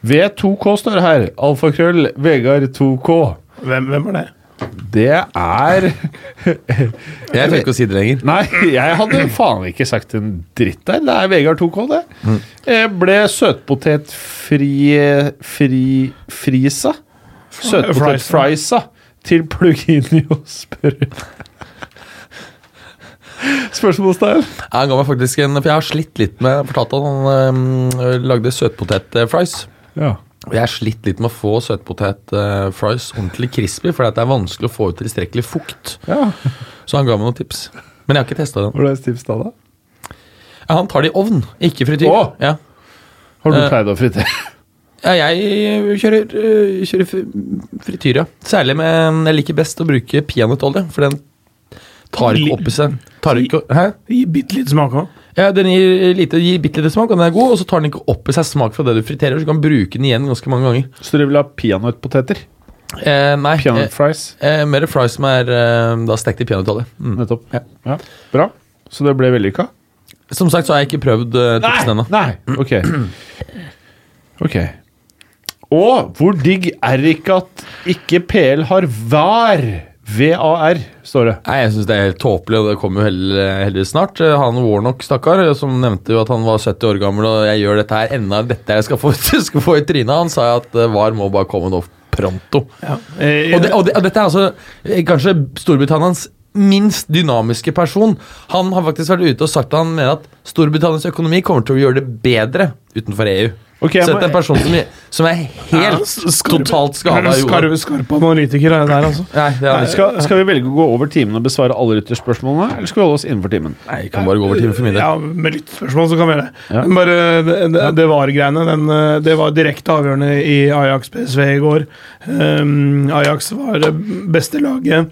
V2K står det her. Alfakrøll, Vegard 2K. Hvem, hvem er det? Det er Jeg tør ikke å si det lenger. Nei, jeg hadde faen ikke sagt en dritt der. Det er Vegard 2K, det. Jeg ble søtpotetfri fri, Frisa. Søtpotetfrisa til Pluginio spør. Spørsmålstegn? Han ga meg faktisk en For jeg har slitt litt med fortalte at han um, lagde søtpotet-fries. Ja. Jeg har slitt litt med å få søtpotet-fries ordentlig crispy, fordi det er vanskelig å få ut tilstrekkelig fukt. ja. Så han ga meg noen tips. Men jeg har ikke testa den. Hva er tips da, da? Ja, han tar det i ovn, ikke frityr. Åh! Ja. Har du uh, pleid å frityre? ja, jeg kjører, øh, kjører frityr, ja. Særlig med Jeg liker best å bruke peanøttolje, for den tar ikke opp i seg tar ikke, Hæ? Gir bitte litt smak òg. Ja, Den gir, lite, gir bitte lite smak, og den er god, og så tar den ikke opp i seg smak fra det du friterer, så du kan bruke den igjen ganske mange ganger. Så dere vil ha peanøttpoteter? Eh, nei, Peanut Peanøttfries? eh, mer fries som er eh, da stekt i peanøttolje. Mm. Nettopp. Ja. Bra. Så det ble vellykka? Som sagt så har jeg ikke prøvd uh, tipsen ennå. Nei. Ok. Ok. Og hvor digg er det ikke at ikke PL har VAR? VAR, står det. Nei, Jeg syns det er helt tåpelig, og det kommer jo heller, heller snart. Han Warnock, stakkar, som nevnte jo at han var 70 år gammel, og jeg gjør dette her enda dette jeg skal få, skal få i trynet. Han sa jo at eh, VAR må bare komme nå pronto. Ja. Eh, Og, det, og, det, og dette er altså eh, kanskje Storbritannias minst dynamiske person. Han har faktisk vært ute og sagt at han mener at Storbritannias økonomi kommer til å gjøre det bedre utenfor EU. Okay, er en person som, som er helt totalt skada i jorda. Skarpe analytiker er det der, altså. Nei, er Nei. Skal, skal vi velge å gå over timen og besvare alle lytterspørsmålene, eller skal vi holde oss innenfor timen? Nei, vi kan bare gå over timen for min del. Ja, Med lytterspørsmål så kan vi gjøre det. Ja. Men bare det, det, det var greiene. Den, eh, det var direkte avgjørende i Ajax PSV i går. Um, Ajax var det beste laget.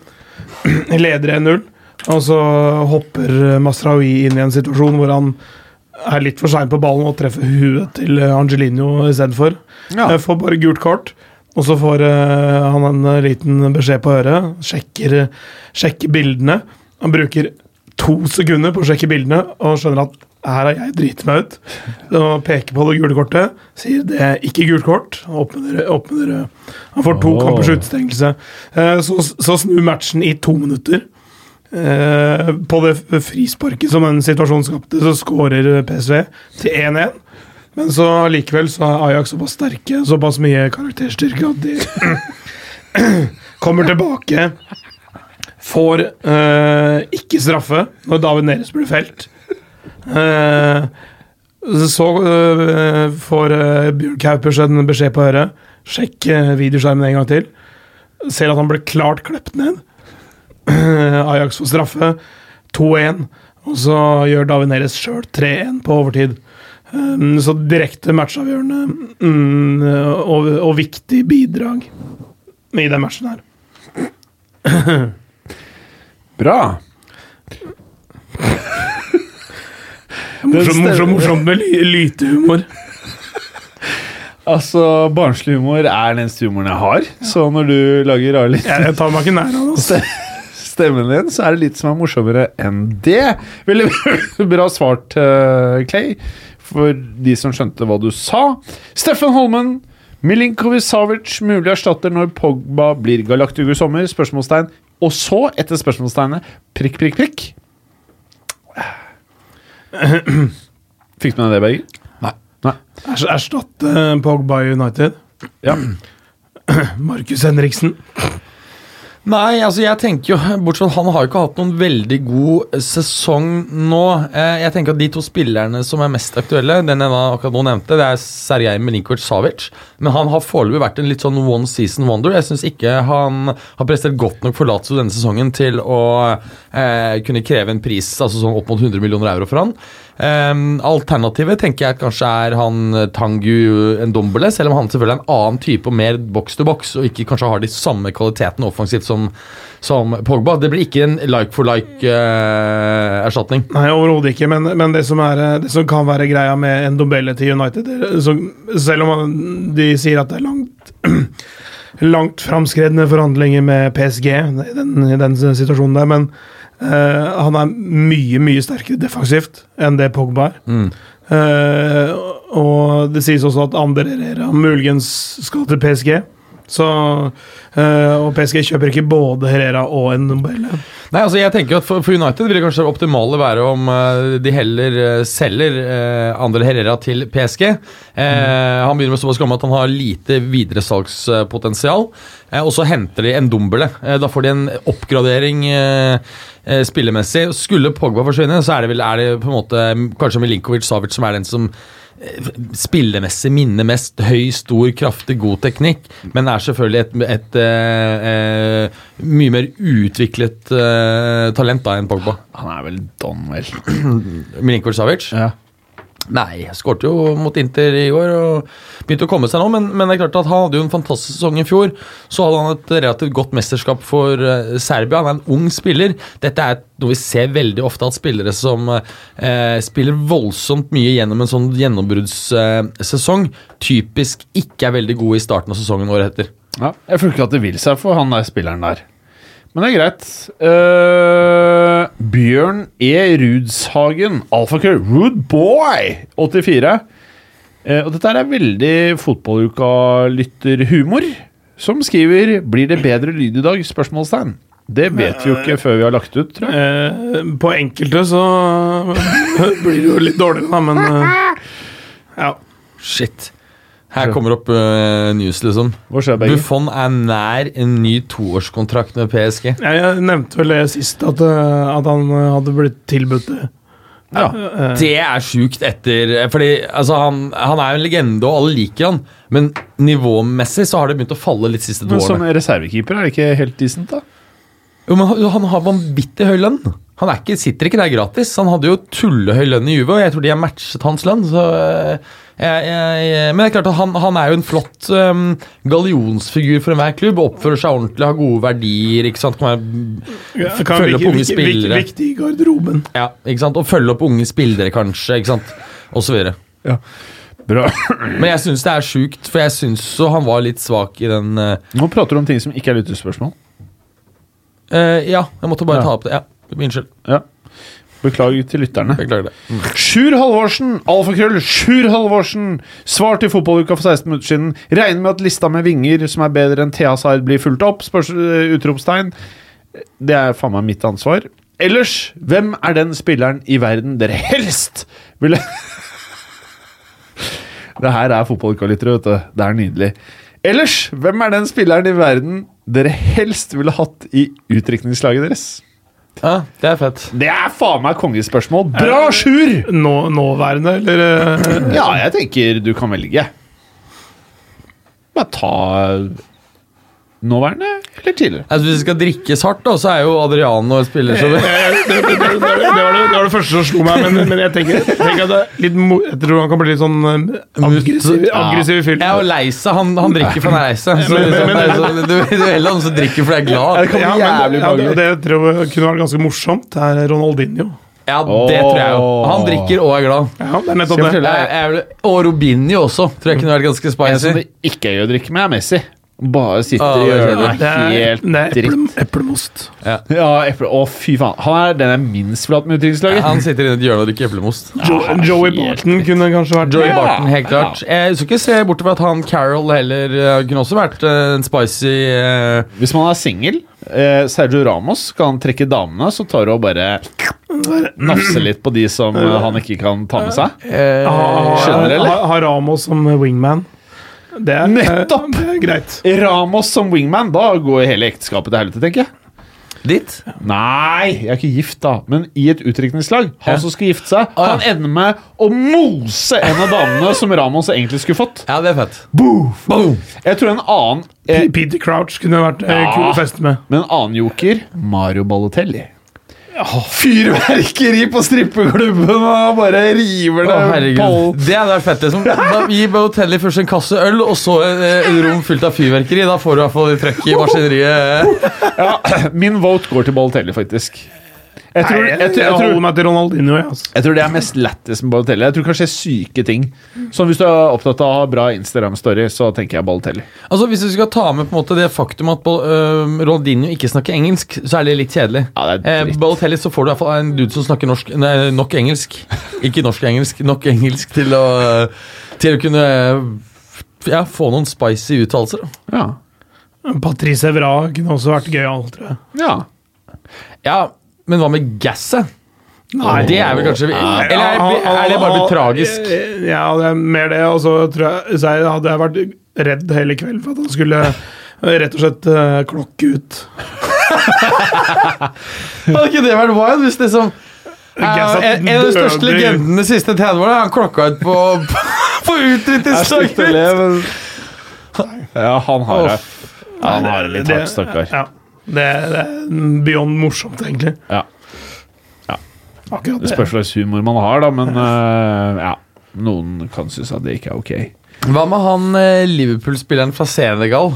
Leder 1-0. Og så hopper Masraoui inn i en situasjon hvor han er litt for sein på ballen og treffer huet til Angelino istedenfor. Ja. Ja. Får bare gult kort. Og så får eh, han en eh, liten beskjed på øret. Sjekker, sjekker bildene. Han bruker to sekunder på å sjekke bildene og skjønner at her har jeg driti meg ut. Og peker på det gule kortet. Sier det er ikke gult kort. Åpner, eh, han får to oh. kampers utestengelse. Eh, Så, så snur matchen i to minutter. Eh, på det frisparket som den situasjonen skapte, så skårer PSV til 1-1. Men så likevel så er Ajax såpass sterke, såpass mye karakterstyrke, at de kommer tilbake. Får eh, ikke straffe når David Neres blir felt. Eh, så eh, får eh, Bjørn Kaupers en beskjed på øret. Sjekk videoskjermen en gang til. Ser at han ble klart klept ned. Ajax får straffe. 2-1. Og så gjør David Neres sjøl 3-1 på overtid. Så direkte matchavgjørende mm, og, og viktig bidrag i den matchen her. Bra. Morsomt, morsomt, morsomt med ly lytehumor. Altså, Barnslig humor er den eneste humoren jeg har. Så når du lager rare lyder Jeg, tar meg ikke nær av det. stemmen din, så er det litt som er morsommere enn det. Veldig bra svart, eh, Clay, for de som skjønte hva du sa. Steffen Holmen, Milinkovic Savic, mulig erstatter når Pogba blir galaktiker i sommer? Spørsmålstegn. Og så, etter spørsmålstegnet, prikk, prikk, prikk. Fikk du med deg det, Berger? Nei. Nei. Erstatte Pogba i United. Ja. Markus Henriksen. Nei, altså jeg tenker jo Bortsett han har jo ikke hatt noen veldig god sesong nå. Eh, Jeg tenker at De to spillerne som er mest aktuelle, den jeg akkurat nå nevnte, det er Sergej Milinkovic Savic. Men han har foreløpig vært en litt sånn one season wonder. Jeg syns ikke han har prestert godt nok for Lazio denne sesongen til å eh, kunne kreve en pris altså sånn opp mot 100 millioner euro for han. Ehm, alternativet tenker jeg kanskje er han eh, Tangu Ndombele, selv om han selvfølgelig er en annen type og mer box to box, og ikke kanskje har de samme kvalitetene offensivt som, som Pogba. Det blir ikke en like for like-erstatning. Nei, overhodet ikke. Men, men det, som er, eh, det som kan være greia med Ndombele til United så, Selv om de sier at det er langt Langt framskredne forhandlinger med PSG i den, den situasjonen der, men eh, han er mye, mye sterkere defensivt enn det Pogba er. Eh, og det sies også at Ander Herrera muligens skal til PSG. Så, uh, og PSG kjøper ikke både Herrera og Ndombele. Nei, altså jeg tenker at For, for United vil det kanskje optimale være om uh, de heller uh, selger uh, Andre Herrera til PSG. Mm. Han begynner med såpass gammel at han har lite videresalgspotensial. Eh, og så henter de en Dombele. Eh, da får de en oppgradering eh, eh, spillemessig. Skulle Pogba forsvinne, så er det vel er det på en måte kanskje Milinkovic Savic som er den som eh, spillemessig minner mest. Høy, stor, kraftig, god teknikk, men er selvfølgelig et, et et, eh, mye mer utviklet uh, talent da enn Pogba. Han er vel Donwell. Milinkovic Savic? Ja. Nei, skårte jo mot Inter i går og begynte å komme seg nå, men, men det er klart at han hadde jo en fantastisk sesong i fjor. Så hadde han et relativt godt mesterskap for eh, Serbia. Han er en ung spiller. Dette er noe vi ser veldig ofte, at spillere som eh, spiller voldsomt mye gjennom en sånn gjennombruddssesong, typisk ikke er veldig gode i starten av sesongen året etter. Ja, jeg føler ikke at det vil seg for han der spilleren der. Men det er greit. Uh, Bjørn E. Rudshagen, alfakrøll, Rude Boy, 84. Uh, og dette er veldig fotballuka-lytterhumor, som skriver 'Blir det bedre lyd i dag?' spørsmålstegn. Det vet vi jo ikke før vi har lagt ut, tror jeg. Uh, på enkelte så blir det jo litt dårligere, da, men eh, Ja. Shit. Her kommer opp uh, news, liksom. Hva skjer, Begge? Buffon er nær en ny toårskontrakt med PSG. Jeg, jeg nevnte vel det sist, at, eh, at han eh, hadde blitt tilbudt det. Ja. Det er sjukt etter Fordi altså, han, han er jo en legende, og alle liker han. Men nivåmessig så har det begynt å falle litt siste to Men som reservekeeper er det ikke helt decent, da? Jo, men han, han har vanvittig høy lønn. Han er ikke, sitter ikke der gratis. Han hadde jo tullehøy lønn i Juve, og jeg tror de har matchet hans lønn. Så men det er klart at han, han er jo en flott um, gallionsfigur for enhver klubb. Oppfører seg ordentlig, har gode verdier. ikke sant? Kan være, ja, kan følge opp unge spillere. Viktig i garderoben. ja, ikke sant? Og følge opp unge spillere, kanskje. ikke sant? Og så videre. Ja. Bra. Men jeg syns det er sjukt, for jeg syns så han var litt svak i den uh... Nå prater du om ting som ikke er lyttespørsmål. Uh, Ja, jeg måtte bare Ja. ta opp det. Ja, Unnskyld. Ja. Beklager til lytterne. Beklager det. Mm. Sjur Halvorsen, alfakrøll, Sjur Halvorsen. Svar til fotballuka for 16 minutter siden. Regner med at lista med vinger som er bedre enn Thea Sard, blir fulgt opp? Spørs, uh, utropstegn. Det er faen meg mitt ansvar. Ellers, hvem er den spilleren i verden dere helst ville Det her er fotballuka-lyttere, vet du. Det er nydelig. Ellers, hvem er den spilleren i verden dere helst ville hatt i utdrikningslaget deres? Ja, det er fett. Det er faen meg kongespørsmål. Bra, Sjur! Nå, nåværende, eller eh, Ja, jeg tenker du kan velge. Bare ta nåværende eller tidligere. Altså, hvis vi skal drikkes hardt, da, så er jo Adriano en spiller som det, det, det, det, det, var det, det var det første som slo meg, men, men jeg tenker, tenker at det er litt mo jeg tror han kan bli litt sånn eh, aggressiv, aggressiv fyr. Jeg Ja, og lei seg. Han, han drikker for han er lei seg. Liksom, det er du, du er heller han som drikker for han er glad. kan bli Ja, men, jævlig ja, det, det tror jeg kunne vært ganske morsomt. Det er Ronaldinho. Ja, det tror jeg jo. Han drikker og er glad. Ja, det er nettopp det. Jeg, jeg, og Robinho også, tror jeg kunne vært ganske En som det ikke er gøy å drikke med, er Messi. Bare sitter Ah, gjør det Det er helt det er dritt. eplemost. Ja, eple. Å, fy faen. Han er den jeg minst vil ha med utdrikningslaget. Han sitter inne i et hjørne og drikker eplemost. Jo, Joey Barton kunne kanskje vært Joey Ja, Barton, helt klart. Jeg skal ikke se bort fra at han Carol heller eh, kunne også vært eh, en spicy uh... Hvis man er singel, eh, Sergio Ramos, kan han trekke damene, så tar du og bare nafse litt på de som han ikke kan ta med seg. eh, Skjønner, eller? Har ha Ramos som wingman. Det er, Nettopp! Det er greit. Ramos som wingman, da går hele ekteskapet til helvete, tenker jeg. Ditt? Nei, jeg er ikke gift, da. Men i et utdrikningslag, han Ja. som skal gifte seg, ja. han ender med å mose en av damene som Ramos egentlig skulle fått. Ja, det er fett. Boof. Jeg tror en annen eh, Peter Crouch kunne vært eh, Ja. kul å feste med. Men en annen joker, Mario Balotelli. Fyrverkeri på strippeklubben og bare river det herregud. Det hadde vært fett. Liksom. Da Gi Balotelli først en kasse øl, og så eh, et rom fullt av fyrverkeri. Da får du i hvert fall trøkk i maskineriet. Ja, min vote går til Balotelli, faktisk. Jeg tror, jeg, jeg, jeg, holder meg til Ronaldinho. Jeg, altså. jeg tror det er mest lættis med Balotelli. Jeg tror kanskje det er syke ting. Så Hvis du er opptatt av å ha bra Instagram-story, så tenker jeg Balotelli. Altså, Hvis du skal ta med på en måte det faktum at uh, Ronaldinho ikke snakker engelsk, så er det litt kjedelig. Ja, det er Eh. Balotelli så får du i hvert fall en dude som snakker norsk, nei, nok engelsk. Ikke norsk-engelsk, nok engelsk til å, til å kunne ja, få noen spicy uttalelser. Ja. Patrice Evra kunne også vært gøyal, tror jeg. ja. Ja, men hva med gasset? Nei. Det er vel kanskje Eller er, er det bare blitt tragisk? Ja, det er mer det. Og så tror jeg, hadde jeg vært redd hele kvelden for at han skulle eh, rett og slett eh, klokke ut. Hadde ikke det vært wild hvis det som en, en av de største legendene de siste 30 årene Han klokka ut på, på utdrikningsdagen! ja, han har det. Han har det litt hardt, stakkar. Ja, det, det er beyond morsomt, egentlig. Ja. Akkurat Det det. spørs hva slags humor man har, da, men uh, ja. Noen kan synes at det ikke er ok. Hva med han eh, Liverpool-spilleren fra Senegal?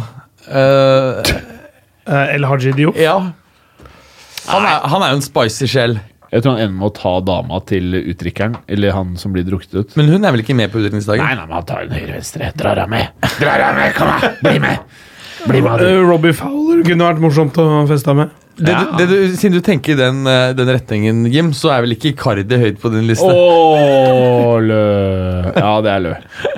Uh, Eh, El Haji Diop. ja. Han er, han er jo en spicy sjel. Jeg tror han ender med å ta dama til utdrikkeren, eller han som blir drukket ut. Men hun er vel ikke med på utdrikningsdagen? Nei, nei, men han tar en høyre-venstre. Drar av med! Drar av med, kom her! Bli med! Bli med, du. Eh, Robbie Fowler kunne vært morsomt å feste med. Det, Ja. det, du, siden du tenker i den, eh, den retningen, Jim, så er vel ikke Icardi høyt på din liste? Åh, lø. Ja, det er lø.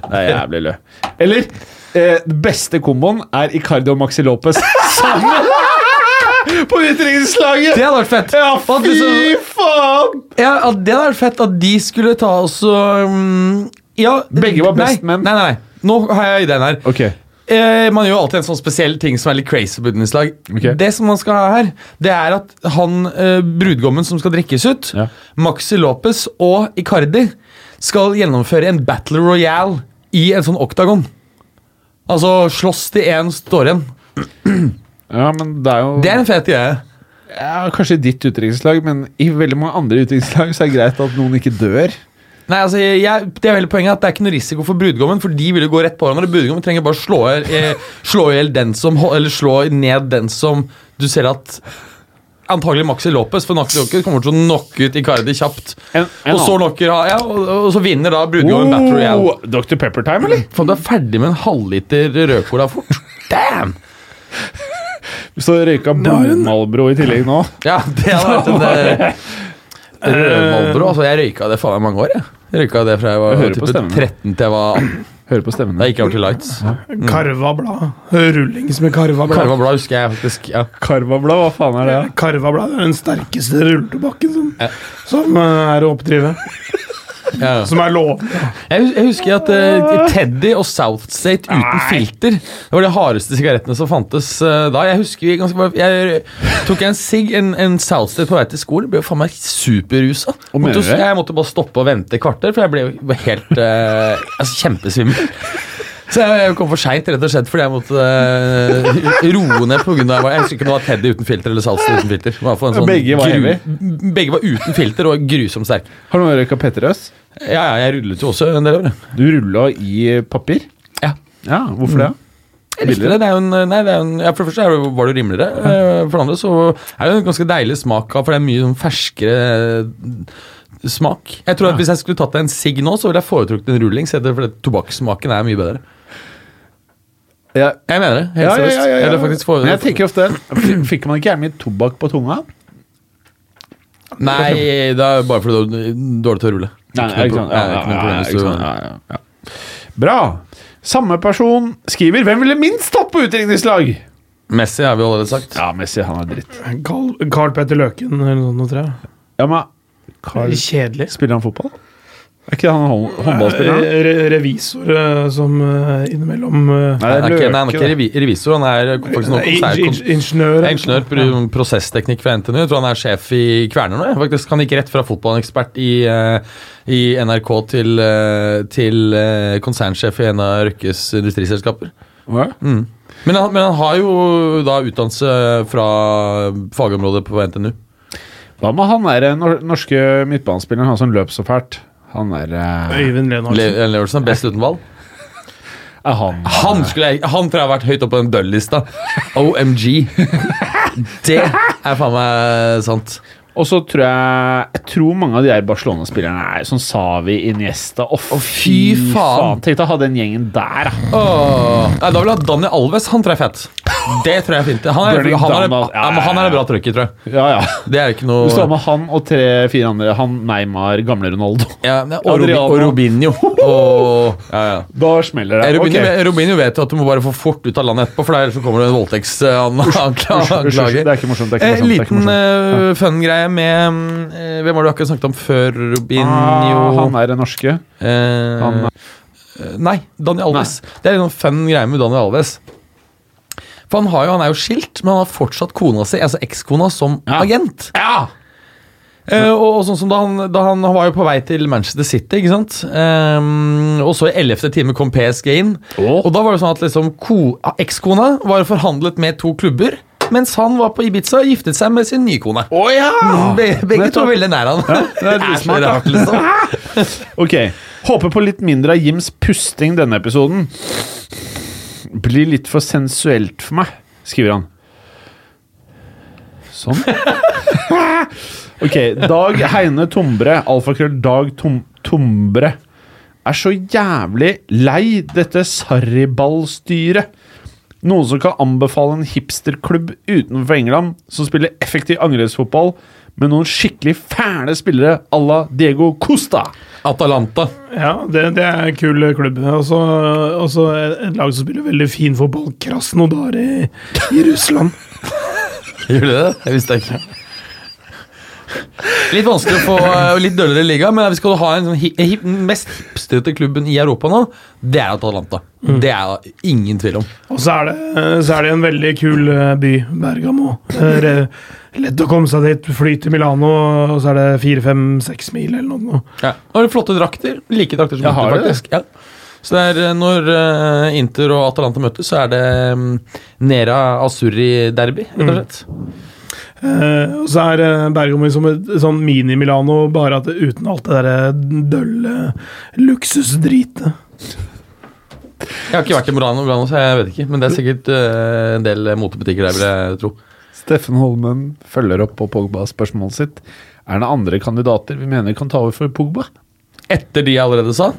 Det er jævlig lø. Eller eh, beste komboen er Icardi og Maxi Lopez sammen! På utdrikningslaget! Det hadde vært fett! Ja, fy faen! Ja, det hadde vært fett at de skulle ta oss og mm, Ja Begge var best menn. Nei, nei, nei. Nå har jeg ideen her. Ok. Eh, man gjør alltid en sånn spesiell ting som er litt crazy på utdrikningslag. Ok. Det som man skal ha her, det er at han eh, brudgommen som skal drikkes ut, Ja. Maxi Lopez og Icardi, skal gjennomføre en battle royale i en sånn oktagon. Altså slåss til én står igjen. Ja, men det er jo Det er en fet greie. ja, Kanskje i ditt utenrikslag, men i veldig mange andre utenrikslag så er det greit at noen ikke dør. Nei, altså, jeg, det er hele poenget at det er ikke noe risiko for brudgommen, for de vil jo gå rett på hverandre. Brudgommen trenger bare slå eh, slå den som Eller slå ned den som du ser at Antagelig Maxi Lopez, for Maxi Lopez kommer til å knocke ut Icardi kjapt. En, en Og så, knocker, ja, og, og så vinner da brudgommen Battle Royale. oh, Dr. Pepper-time, eller? Faen, du er ferdig med en halvliter rødcola fort. Damn! Så røyka Malbro i tillegg nå. Ja, det hadde vært en eh, Altså, jeg røyka det faen meg mange år. Jeg, jeg røyka det fra jeg var jeg type 13 til jeg var 18. Hører på stemmen. Da gikk jeg over til lights. Karva blad. Rullings med karva blad. Karva blad husker jeg faktisk. ja Karvablad, hva faen er det? Karva blad er den sterkeste rulletobakken som, Ja. som eh, er å oppdrive. Ja. som er lov. Jeg, jeg husker at uh, Teddy og Southstate uten filter Det var de hardeste sigarettene som fantes uh, da. Jeg husker ganske Jeg tok en sigg, en, en Southstate på vei til skolen. Ble jo faen meg superrusa. Jeg måtte bare stoppe og vente et kvarter, for jeg ble jo helt uh, altså, kjempesvimmel. Så jeg, jeg kom for seint, rett og slett, fordi jeg måtte uh, roe ned. Grunn av, jeg husker ikke om det var Teddy uten filter eller Southstate uten filter. Var sånn Begge var gru-? Begge var uten filter og grusomt sterk. Har du røyka Petterøes? Ja, ja, jeg rullet jo også en del år. Du rulla i papir? Ja. Ja, hvorfor det? Jeg likte det. det er jo en, nei, det er en, ja, for det første det, var det rimeligere. eh, For det andre så er det en ganske deilig smak av, for det er mye sånn ferskere eh, smak. Jeg tror at Hvis jeg skulle tatt en sigg nå, så ville jeg foretrukket en rullings, for tobakkssmaken er mye bedre. Ja, Jeg mener det. Helt ja, seriøst. ja, ja, ja. Eller faktisk for, Men jeg tenker ofte f- Fikk man ikke gjerne mye tobakk på tunga? Nei, det er bare fordi du er dårlig til å rulle. Nei, Ikke noe ikke pro- noe problem hvis du-. Bra. Samme person skriver 'Hvem ville minst tatt på utdrikningslag?' Messi har vi allerede sagt. Ja, Messi, han er dritt. Carl, Carl Petter Løken eller noe sånt, tror jeg. Ja, men Carl, Kjedelig. Spiller han fotball? Er ikke han hånd- håndballspiller? Re, re, revisor eh, som eh, innimellom Nei, eh, Nei, han er ikke, nei, han er ikke revi- revisor, han er faktisk noe konsert- ing- ingeniør. Ingeniør på prosessteknikk for NTNU. Jeg tror han er sjef i Kværner nå. Faktisk Han gikk rett fra fotballekspert i, i NRK til, til konsernsjef i en av Røkkes industriselskaper. Hva? Men han, men han har jo da utdannelse fra fagområdet på NTNU. Hva med han der norske midtbanespilleren, han som løp så fælt? Han er uh, Øyvind Lenorsen. Le- Leversen er best uten. Er han Han, skulle jeg, han tror jeg har vært høyt oppe på den døll-lista. OMG. Det er faen meg sant. Og så tror jeg Jeg tror mange av de her Barcelona-spillerne er sånn Savi, Iniesta Å, fy faen. Tenk deg å ha den gjengen der, da. Nei, da vil jeg ha Daniel Alves. Han tror jeg er fett. Det tror jeg er fint. Han er, han er, Down, ja, han er en bra trøkker, tror jeg. Ja, ja. Det er ikke Du står noe med han og tre-fire andre. Han, Neymar, gamle Ronaldo. ja, og, Robi, og Robinho. Og, ja, ja. Da smeller Eh, det. Robinho, okay. Robinho vet jo at du må bare få fort ut av landet etterpå, for der kommer det en voldtektsanklage. Det er ikke morsomt. Det er ikke Eh, morsomt. det er ikke liten fun uh, med eh, Hvem var det du akkurat snakket om før Robinho? ah, han er den norske. Eh, Han- Nei, Daniel Alves. Det er en fun greie med Daniel Alves. For han, har jo, han er jo skilt, men han har fortsatt kona si, altså ekskona, som Ja. agent. Ja! Eh, og, og sånn som da han, da han, han var jo på vei til Manchester City, ikke sant? Ehm, og så i ellevte time kom PSG inn. Oh. Og da var det sånn at liksom ko- ekskona var forhandlet med to klubber, mens han var på Ibiza og giftet seg med sin nye kone. Å ja! Be, begge to veldig nær han. det er så dritsmart, da. rart, liksom. Ok. Håper på litt mindre av Jims pusting denne episoden. Blir litt for sensuelt for meg, skriver han. Sånn. ok. Dag Heine Tombre, alfakrøll Dag Tom Tombre, er så jævlig lei dette sarriballstyret. Noen som kan anbefale en hipsterklubb utenfor England som spiller effektiv angrepsfotball med noen skikkelig fæle spillere à la Diego Costa. Atalanta. Ja, det, det er en kul klubb. Også, også et lag som spiller veldig fin fotball. Krasnodar i, i Russland. Gjør de det? Jeg visste ikke. Litt vanskelig å få uh, litt døllere liga, men hvis vi skal ha en sånn hip, hip, mest hipstrete klubben i Europa nå, det er Atalanta. Det er det ingen tvil om. Og så er, det, så er det en veldig kul eh, by, Bergamo. Det er Lett å komme seg dit. Fly til Milano, og så er det fire, fem, seks mil eller noe. Ja. Og flotte drakter. Like drakter som Inter, faktisk. Ja. Så er eh, når eh, Inter og Atalanta møtes, så er det um, Nera Azzurri-derby, rett og slett. Eh, og så er eh, Bergamo som et sånn mini-Milano, bare at det, uten alt det derre dølle luksusdritet. Jeg har ikke vært i Milano, Milano, så jeg vet ikke. Men det er sikkert uh, en del motebutikker der, vil jeg tro. Steffen Holmen følger opp på Pogba-spørsmålet sitt. Er det andre kandidater vi mener kan ta over for Pogba? Etter de jeg allerede sa.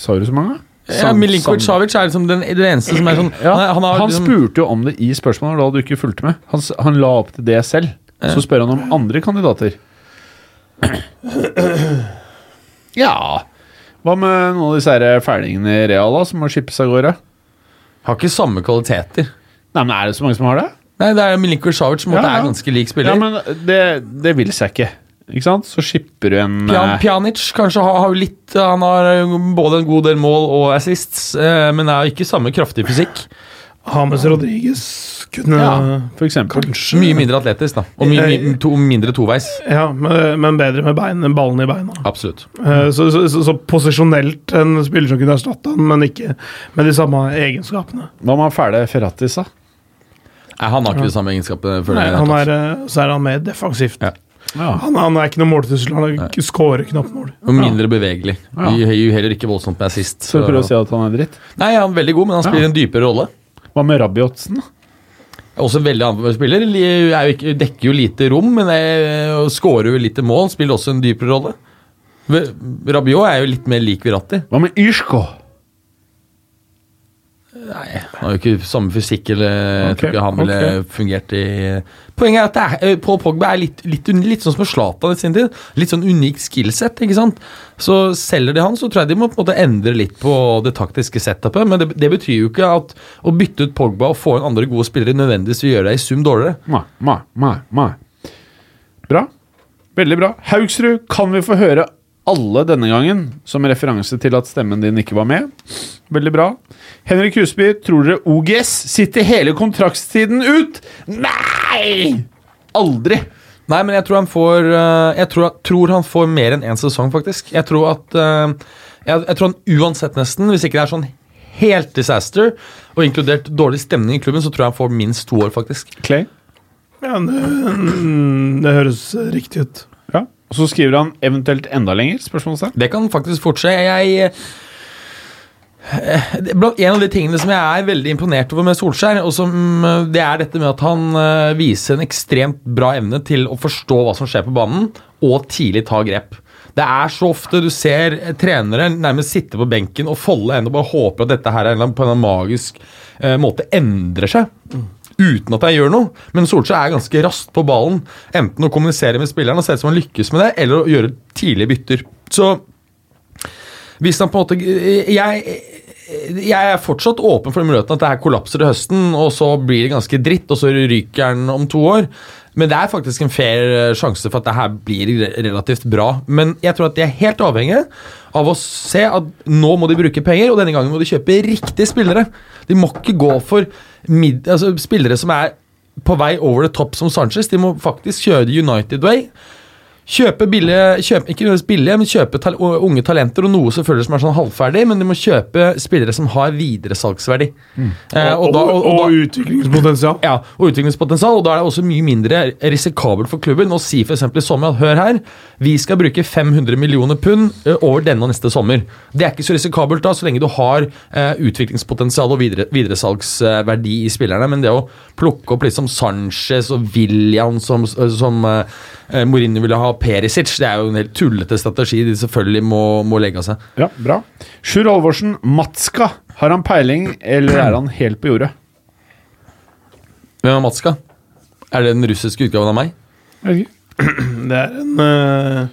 Sa du så mange? Ja, Milinkovic-Savic er liksom den, den eneste som er sånn Ja, han, han, har, han liksom, spurte jo om det i spørsmålet da du ikke fulgte med. Han, han la opp til det selv. Så spør han om andre kandidater. Ja Hva med noen av disse her fælingene i Real da, som må skippes av gårde? har ikke samme kvaliteter. Nei, men Er det så mange som har det? Nei, det er Milinkovic Savic som Ja, ja. er ganske lik spiller. Ja, men det, det vil seg ikke. Ikke sant? så skipper du en Pjan, eh, Pjanic kanskje har, har litt Han har eh, både en god del mål og assists, eh, men er ikke samme kraftig fysikk. Hames Rodriguez kunne Ja, for eksempel. kanskje Mye mindre atletisk, da. Og mye, mye to, mindre toveis. Ja, men, men bedre med bein, ballen i beina. Absolutt. Eh, Så, så, så, så posisjonelt en spiller som kunne erstatte han, men ikke med de samme egenskapene. Hva med fæle Ferratis, da? Nei, han har ikke de samme egenskapene. Nei, han er, eh, så er han mer defensivt. Ja. Ja. Han, han er ikke noe måltrussel, han er skårer knapt mål. Og mindre bevegelig. Ja. Gir gir heller ikke voldsomt med assist. Så prøv å si at han er dritt. Nei, han er veldig god, men han spiller Ja. en dypere rolle. Hva med Rabiotsen? da? Også veldig annen spiller. Er jo ikke, dekker jo lite rom, men er, skårer jo lite mål. Spiller også en dypere rolle. Rabiot er jo litt mer lik Viratti. Hva med Irsko? Nei, han har jo ikke samme fysikk eller jeg tror ikke han ville okay. fungert i Poenget er at det er, eh, Paul Pogba er litt, litt, litt sånn som Zlatan i sin tid. Litt sånn unikt skillset, ikke sant. Så selger de han, så tror jeg de må på en måte endre litt på det taktiske setupet. Men det, det betyr jo ikke at å bytte ut Pogba og få inn andre gode spillere nødvendigvis vil gjøre deg i sum dårligere. Nei, nei, nei, nei. Bra. Veldig bra. Haugsrud, kan vi få høre alle denne gangen som referanse til at stemmen din ikke var med? Veldig bra. Henrik Husby, tror dere OGS sitter hele kontraktstiden ut? Nei! Aldri. Nei, men jeg tror han får eh, Jeg tror, tror han får mer enn én sesong, faktisk. Jeg tror at eh, jeg, jeg tror han uansett nesten, hvis ikke det er sånn helt disaster, og inkludert dårlig stemning i klubben, så tror jeg han får minst to år, faktisk. Clay? Ja, det, det høres riktig ut. Og så skriver han eventuelt enda lenger? spørsmålstegn. Det kan faktisk fort skje. Jeg eh, blant- En av de tingene som jeg er veldig imponert over med Solskjær, og som, eh, det er dette med at han eh, viser en ekstremt bra evne til å forstå hva som skjer på banen, og tidlig ta grep. Det er så ofte du ser trenere nærmest sitte på benken og folde hendene og bare håper at dette her er på en magisk måte endrer seg. Uten at jeg gjør noe. Men Solskjær er ganske raskt på ballen. Enten å kommunisere med spilleren og se ut som han lykkes med det, eller å gjøre tidlige bytter. Så hvis han på en måte Jeg, jeg er fortsatt åpen for muligheten at det her kollapser i høsten, og så blir det ganske dritt, og så ryker han om to år. Men det er faktisk en fair eh, sjanse for at det her blir relativt bra. Men jeg tror at de er helt avhengige av å se at nå må de bruke penger, og denne gangen må de kjøpe riktige spillere. De må ikke gå for mid, altså spillere som er på vei over the top som Sanchez. De må faktisk kjøre United way. Kjøpe billige, kjøpe, ikke billige, men kjøpe tal, unge talenter og noe selvfølgelig som er sånn halvferdig, men de må kjøpe spillere som har videresalgsverdi. Eh, Og, da- og, da- utviklingspotensial. ja, og utviklingspotensial, og da er det også mye mindre risikabelt for klubben å si f.eks. i sommer at hør her, vi skal bruke 500 millioner pund eh, over denne og neste sommer. Det er ikke så risikabelt da, så lenge du har eh, utviklingspotensial og videre, videresalgsverdi i spillerne, men det å plukke opp liksom Sanchez og William som, som eh, Mourinho ville ha Perisic, det er jo en helt tullete strategi de selvfølgelig må, må legge av seg. Ja, bra. Sjur Olvorsen, Matska. Har han peiling, eller er han helt på jordet? Hvem er Matska? Er det den russiske utgaven av meg? Det er en eh,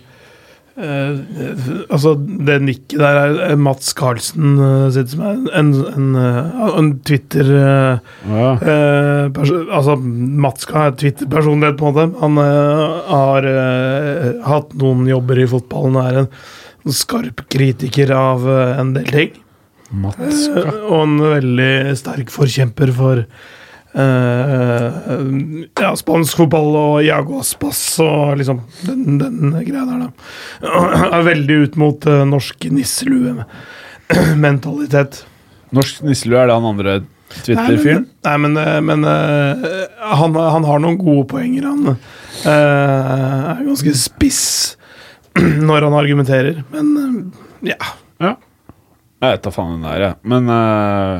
eh, Altså, det nikket der er er Mats Carlsen uh, sitt som er en, en, eh, en Twitter uh, Ja. eh, Altså, Matska er Twitter-personlighet, på en måte. Han eh, har eh, hatt noen jobber i fotballen og er en skarp kritiker av eh, en del ting. Matska. Eh, og en veldig sterk forkjemper for eh, ja, spansk fotball og Iago Aspas og liksom den, den greia der, da. Er veldig ut mot norsk nisselue-mentalitet. Norsk nisselue, er det han andre Twitter-fyren? Nei, men, eh, men eh, han, han har noen gode poenger. Han uh, er ganske spiss når han argumenterer, men uh, ja. Ja. Jeg vet da faen hvem det er, jeg. Men uh,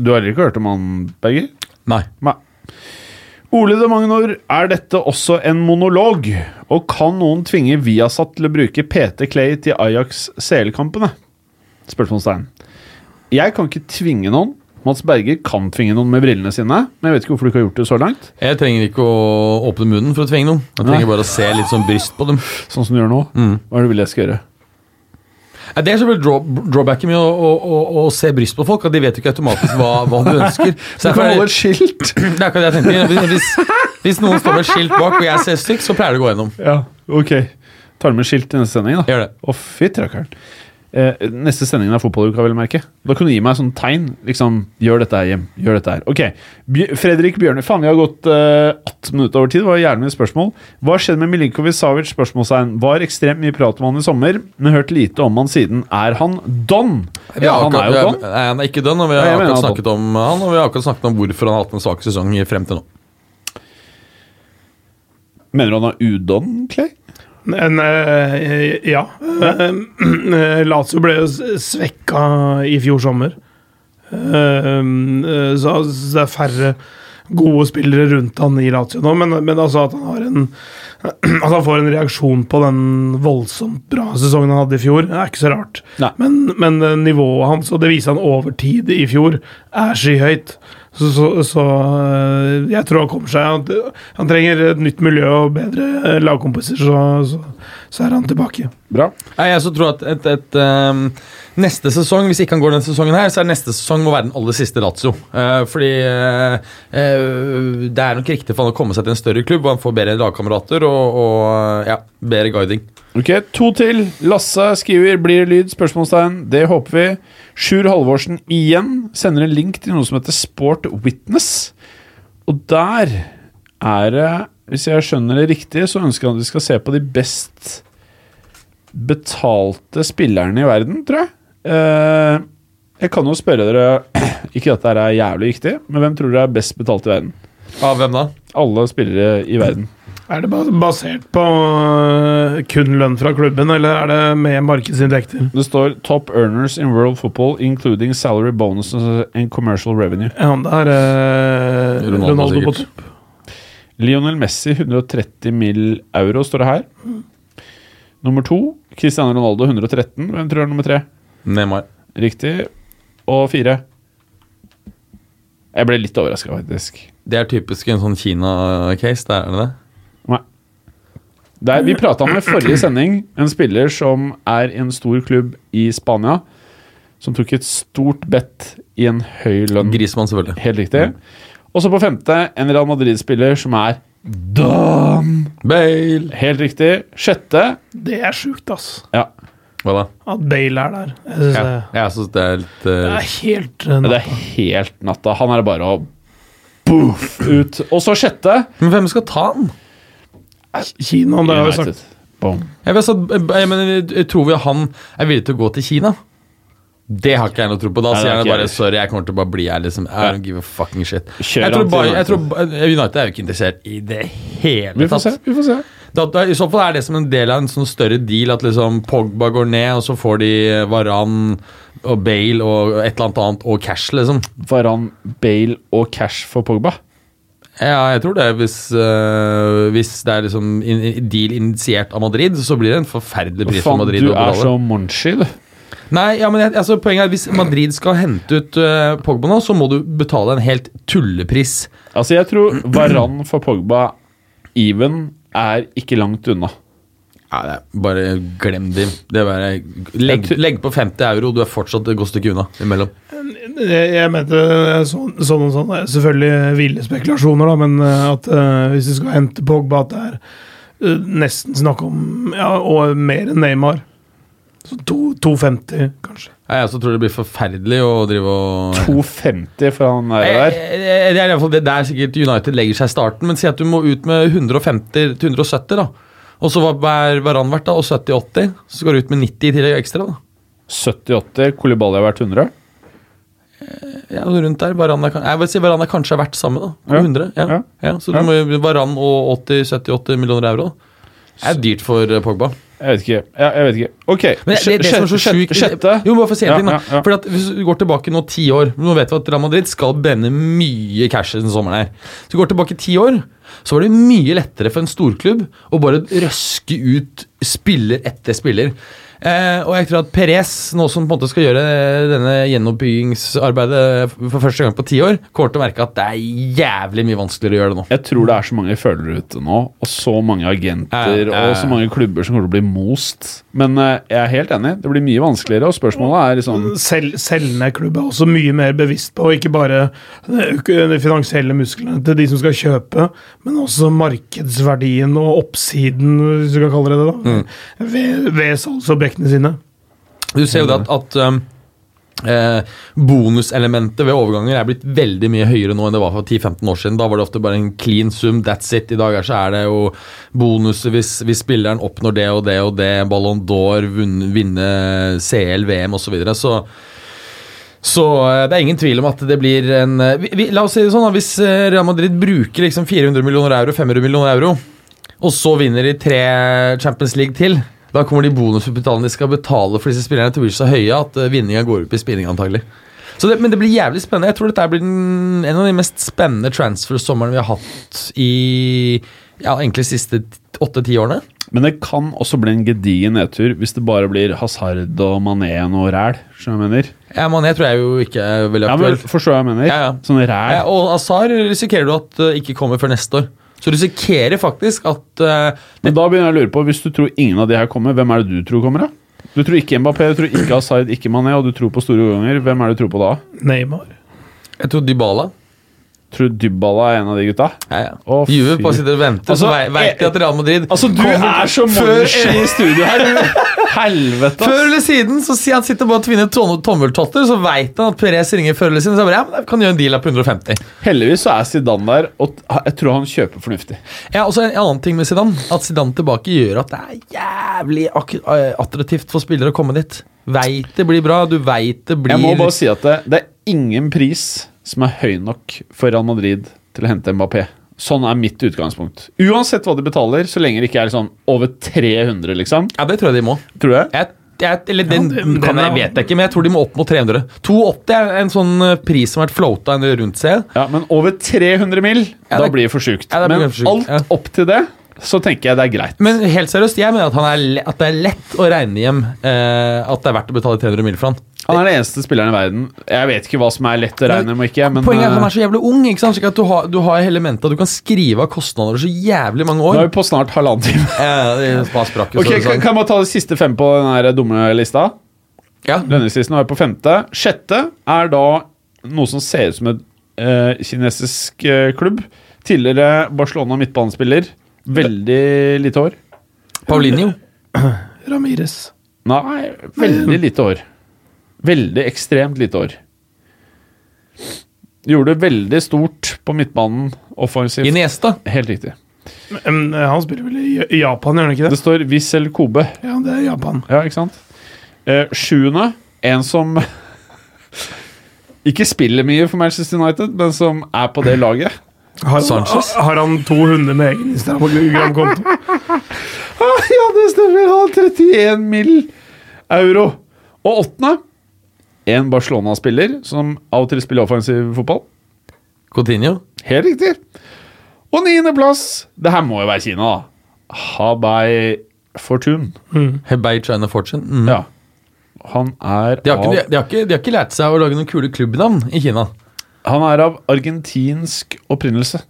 du har ikke hørt om han, Berger? Nei. Nei. Ole de Magnor, er dette også en monolog? Og kan noen tvinge Viasat til å bruke PT Clay til Ajax CL-kampene? Spørsmålstegn. Jeg kan ikke tvinge noen. Mats Berger kan tvinge noen med brillene sine, men jeg vet ikke hvorfor du ikke har gjort det så langt. Jeg trenger ikke å åpne munnen for å tvinge noen. Jeg trenger bare å se litt sånn bryst på dem. Sånn som du gjør nå. Mm. Hva er det du vil jeg skal gjøre? Ja, Det er selvfølgelig draw, drawbacket med å, å, å, å se bryst på folk, at de vet jo ikke automatisk hva, hva du ønsker. Så Du kan holde et skilt! det er akkurat det jeg tenker. Hvis, hvis, noen står med et skilt bak og jeg ser stygg, så pleier det å gå gjennom. Ja. Ok. Tar du med skilt i neste sending, da? Gjør det. Å, fytti rakkeren. Eh, neste sendingen av fotballuka, vil jeg merke. Da kan du gi meg sånn tegn. Liksom, gjør dette her hjem. Gjør dette her. Ok. Bj Fredrik Bjørne. Faen, vi har gått eh, 18 minutter over tid. Det var gjerne mye spørsmål. Hva skjedde med Milinkovic Savic? Spørsmålstegn. Var ekstremt mye prat om han i sommer, men hørt lite om han siden. Er han don? Ja, han er jo don. Nei, han er ikke don, og vi har akkurat snakket om han, og vi har akkurat snakket om hvorfor han har hatt en svak sesong i- frem til nå. Mener du han er udon, Clay? Men eh, ja. Eh, Lazio ble jo svekka i fjor sommer. Eh, så det er færre gode spillere rundt han i Lazio nå, men, men altså at han har en At han får en reaksjon på den voldsomt bra sesongen han hadde i fjor, er ikke så rart. Men, men nivået hans, og det viser han over tid i fjor, er skyhøyt. Så, så, så eh, jeg tror han kommer seg. Han, han trenger et nytt miljø og bedre eh, lagkompiser, så, så, så er han tilbake. Bra. Jeg også tror at et, et, um, neste sesong, hvis ikke han går denne sesongen her, så er neste sesong må være den aller siste Lazio. Uh, fordi uh, uh, det er nok riktig for han å komme seg til en større klubb, hvor han får bedre lagkamerater og, og ja, bedre guiding. Ok, To til. Lasse skriver 'Blir det lyd?' spørsmålstegn. Det håper vi. Sjur Halvorsen igjen sender en link til noe som heter Sport Witness. Og der er det, hvis jeg skjønner det riktig, så ønsker han at vi skal se på de best betalte spillerne i verden, tror jeg. Eh, jeg kan jo spørre dere Ikke at dette er jævlig viktig, men hvem tror dere er best betalt i verden? Av hvem da? Alle spillere i verden. Er det basert på øh, kun lønn fra klubben, eller er det med markedsinntekter? Det står 'Top earners in world football, including salary bonuses and commercial revenue'. Ja, det er eh, Ronaldo, Ronaldo, på topp. Lionel Messi 130 mill. euro, står det her. Nummer to Cristiano Ronaldo 113. Hvem tror du er nummer tre? Neymar. Riktig. Og fire Jeg ble litt overraska, faktisk. Det er typisk en sånn Kina-case, det er det det? Nei. Der, vi prata om i forrige sending en spiller som er i en stor klubb i Spania. Som tok et stort bet i en høy lønn. Grismann, selvfølgelig. Helt riktig. Og så på femte en Real Madrid-spiller som er Don Bale! Helt riktig. Sjette Det er sjukt, ass. Ja, Hva da? At Bale er der. Jeg synes Ja, det, jeg synes det er litt det eh, er helt natta. det er helt natta. Han er det bare å boof ut. Og så sjette Men hvem skal ta den? Kina, det har vi sagt. Jeg, vet, så, jeg, mener, jeg tror vi han er villig til å gå til Kina. Det har ikke jeg noe tro på. Da sier han bare sorry, jeg kommer til å bare bli her. Liksom. I don't give a fucking shit. Jeg tror, bare, jeg tror United. er jo ikke interessert i det hele Vi får se. tatt. vi får se da, I så fall er det som en del av en sånn større deal at liksom Pogba går ned, og så får de Varan og Bale og et eller annet annet og cash, liksom. Varan, Bale og cash for Pogba. Ja, jeg tror det. Hvis, øh, hvis det er liksom in, deal initiert av Madrid, så blir det en forferdelig pris for Madrid. du er så monchi, du. Nei, ja, men altså, poenget er Hvis Madrid skal hente ut uh, Pogba nå, så må du betale en helt tullepris. Altså, jeg tror Varan for Pogba even er ikke langt unna. Er Bare glem det. det er bare, legg, legg på 50 euro, du er fortsatt et godt stykke unna imellom. Jeg, mente øh, sånn, sånn og sånn. Det er selvfølgelig ville spekulasjoner, da, men øh, at uh, hvis du skal hente Pogba, at det er uh, nesten snakk om ja, og mer enn Neymar. Så 250, kanskje. Jeg også tror det blir forferdelig å drive og 250 for han er Eh, der. eh, Det er i hvert fall det der sikkert United legger seg i starten, men si at du må ut med 150 til 170, da. Og så hva er Varan verdt, da? Og 70-80? Så går du ut med 90 i tillegg ekstra, da. 70-80. Kolibali har vært 100. Ja, rundt der. Varan er, jeg vil si Varan er kanskje verdt samme, da. 100. Ja. Ja. Ja. så du må Varan og 80-70-80 millioner euro. Det er dyrt for eh, Pogba. Jeg vet ikke. Ja, jeg vet ikke. Ok, Men det, det, som er så syk. sjukt Sjette. Jo, bare for å si en ting, da. ja, ja. At Hvis du går tilbake nå ti år Nå vet vi at Real Madrid skal brenne mye cash denne sommeren. her Så går tilbake ti år, så var det mye lettere for en storklubb å bare røske ut spiller etter spiller. Eh, og jeg tror at Perez, nå som på en måte skal gjøre denne gjenoppbyggingsarbeidet for første gang på ti år, kommer til å merke at det er jævlig mye vanskeligere å gjøre det nå. Jeg tror det er så mange følgere ute nå, og så mange agenter eh, ja. og så mange klubber som kommer til å bli most. Men eh, jeg er helt enig. Det blir mye vanskeligere, og spørsmålet er liksom Sel selgende klubb er også mye mer bevisst på ikke bare de finansielle musklene til de som skal kjøpe, men også markedsverdien og oppsiden, hvis du kan kalle det det, da, ved, ved salgsobjektene sine. Du ser jo det at, at um, eh, bonuselementet ved overganger er blitt veldig mye høyere nå enn det var for 10-15 år siden. Da var det ofte bare en clean sum, that's it. I dag er, så er det jo bonuser hvis, hvis spilleren oppnår det og det og det, Ballon d'Or, vinne CL, VM osv. Så, videre. så så eh, det er ingen tvil om at det blir en eh, vi, vi, La oss si det sånn, da, hvis eh, Real Madrid bruker liksom 400 millioner euro, 500 millioner euro, og så vinner de tre Champions League til, da kommer de bonusutbetalingene de skal betale for disse spillerne til å bli så høye at eh, vinninga går opp i spinning, antagelig. Så det, men det blir jævlig spennende. Jeg tror dette blir den, en av de mest spennende transfer-somrene vi har hatt i ja, egentlig siste åtte-ti årene. Men det kan også bli en gedigen nedtur hvis det bare blir Hazard og Mané og ræl. Skjønner du hva jeg mener? Ja, Mané tror jeg jo ikke er veldig Ja, men. Forstår jeg mener? Ja, ja. Sånn ræl. Ja, og Hazard risikerer du at uh, ikke kommer før neste år. Så du risikerer faktisk at uh, Men da begynner jeg å lure på, hvis du tror ingen av de her kommer, hvem er det du tror kommer, da? Du tror ikke Mbappé, du tror ikke Asaid, ikke Mané, og du tror på store overganger. Hvem er det du tror på da? Neymar. Jeg tror Dybala. Tror du Dybala er en av de gutta? Ja, ja. Å, Juve bare sitter og venter, Altså, så vei- vet de at Real Madrid Altså, du er så Før- i studio her! Helvete, Før eller siden så sier han sitter bare og tvinner tom- tommeltotter, så veit han at Perez ringer før eller siden. Så jeg bare, ja, men kan gjøre en deal på 150. Heldigvis så er Zidane der, og jeg tror han kjøper fornuftig. Ja, og så En annen ting med Zidane At Zidane tilbake gjør at det er jævlig eh, attraktivt for spillere å komme dit. Veit det blir bra, du veit det blir Jeg må bare si at det, det er ingen pris som er høy nok for Real Madrid til å hente Mbappé. Sånn er mitt utgangspunkt. Uansett hva de betaler, så lenge det ikke er sånn over 300, liksom. Ja, det tror jeg de må. Tror du det? Jeg, jeg, eller den, Ja, det, kan jeg vet jeg ikke, men jeg tror de må opp mot 300. 280 er en sånn eh, pris som har vært floata en rundt seg. Ja, Men over 300 mil, Ja, da blir det for sjukt. Ja, men for alt ja. opp til det, så tenker jeg det er greit. Men helt seriøst, jeg mener at, han er at det er lett å regne hjem eh, at det er verdt å betale 300 mil for han. Han er den eneste spilleren i verden. Jeg vet ikke hva som er lett å regne med ikke, men Poenget er at han eh, er så jævlig ung. ikke sant? Slik at Du har, du har elementet at du kan skrive av kostnader så jævlig mange år. nå er vi på snart halvannen time. Ja, det er bare sprakk, Ok, så det kan, sånn. kan man ta de siste fem på den her dumme lista? ja. Lønningslisten er på femte. Sjette er da noe som ser ut som et uh, kinesisk uh, klubb. Tidligere Barcelona midtbanespiller. Veldig lite hår. Paulinho. Ramires. Nei, veldig lite hår. Veldig ekstremt lite år. Gjorde det veldig stort på midtbanen offensivt. Iniesta. Helt riktig. Men, han spiller vel i i Japan, gjør han ikke Det det? står Wissel Kobe. Ja, det er Japan. Ja, ikke sant? Eh, sjuende, en som ikke spiller mye for Manchester United, men som er på det laget. Har, Sanchez? har han to hunder med egen Instagram-konto? ja, det stemmer! Han har 31 mill. euro. Og åttende, en Barcelona-spiller som av og til spiller offensiv fotball. Coutinho. Helt riktig. Og niendeplass, det her må jo være Kina, da. Habai Fortune. Hebei China Fortune. Mm. Ja. Han er De, har ikke, av de, de, har ikke, de har ikke lært seg å lage noen kule klubbnavn i Kina. Han er av argentinsk opprinnelse.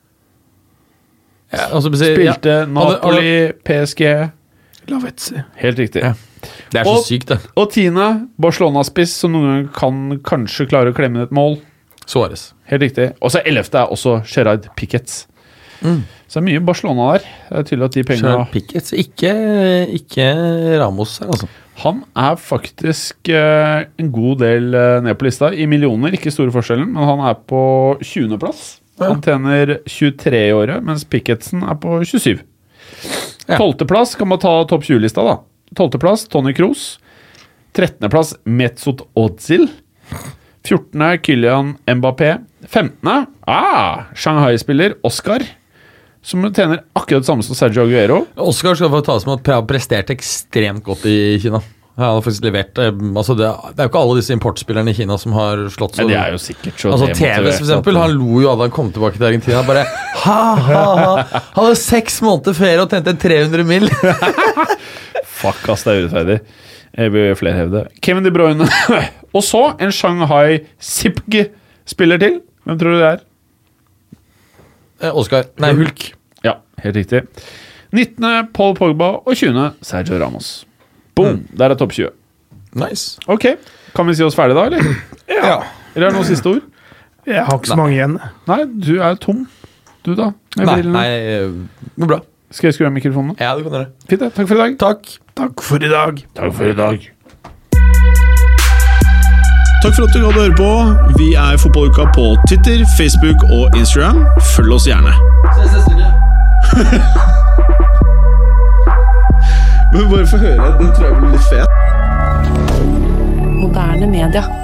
Ja, altså, Spilte ja. Napoli, PSG Lavetzi. Helt riktig. Ja. Det er så Og- sykt, det. Og tiende, Barcelona-spiss som noen ganger kan kanskje klare å klemme inn et mål. Suárez. Helt riktig. Og så ellevte er også Gerard Piquetz. Så det er mye Barcelona der. Det er tydelig at de pengene Gerard Pickett. Ikke, ikke Ramos her, altså. Han er faktisk eh, en god del eh, ned på lista. I millioner, ikke store forskjellen, men han er på 20.-plass. Han tjener 23 i året, mens Picketsen er på 27. Ja. 12.-plass kan man ta topp 20-lista, da. 12.-plass Tony Kroos. 13.-plass Metzot Odzil. 14. Kylian Mbappé. 15. Ah, Shanghai-spiller Oscar. Som tjener akkurat det samme som Sergio Aguero. Oscar skal få tas med at har prestert ekstremt godt i Kina. Han har faktisk levert eh, altså det, det er jo ikke alle disse importspillerne i Kina som har slått så Men det er jo sikkert så Altså TVS, for eksempel. Han lo jo av da han kom tilbake til Argentina. Bare ha, ha, ha. Han Hadde seks måneder ferie og tjente 300 mill. Fuck, ass, det er urettferdig. Jeg vil flere hevde. Kevin De Bruyne. og så en Shanghai Sipg-spiller til. Hvem tror du det er? Eh, Oscar. Nei, Hulk. Ja, helt riktig. 19. Paul Pogba og 20. Sergio Ramos. Boom! Der er topp 20. Nice. Ok, Kan vi si oss ferdig da, eller? Ja. Eller er det noen siste ord? Jeg har ikke så mange igjen. Nei, du er tom. Du, da? Med Nei, brillene. nei, det går bra. Skal jeg skru av mikrofonen? Ja, du kan gjøre det. Fint, det. Takk for i dag. Takk. Takk for i dag. Takk for i dag. Takk for at du gikk å høre på. Vi er Fotballuka på Twitter, Facebook og Instagram. Følg oss gjerne. Men bare få høre. Den tror jeg blir litt fet. Moderne media.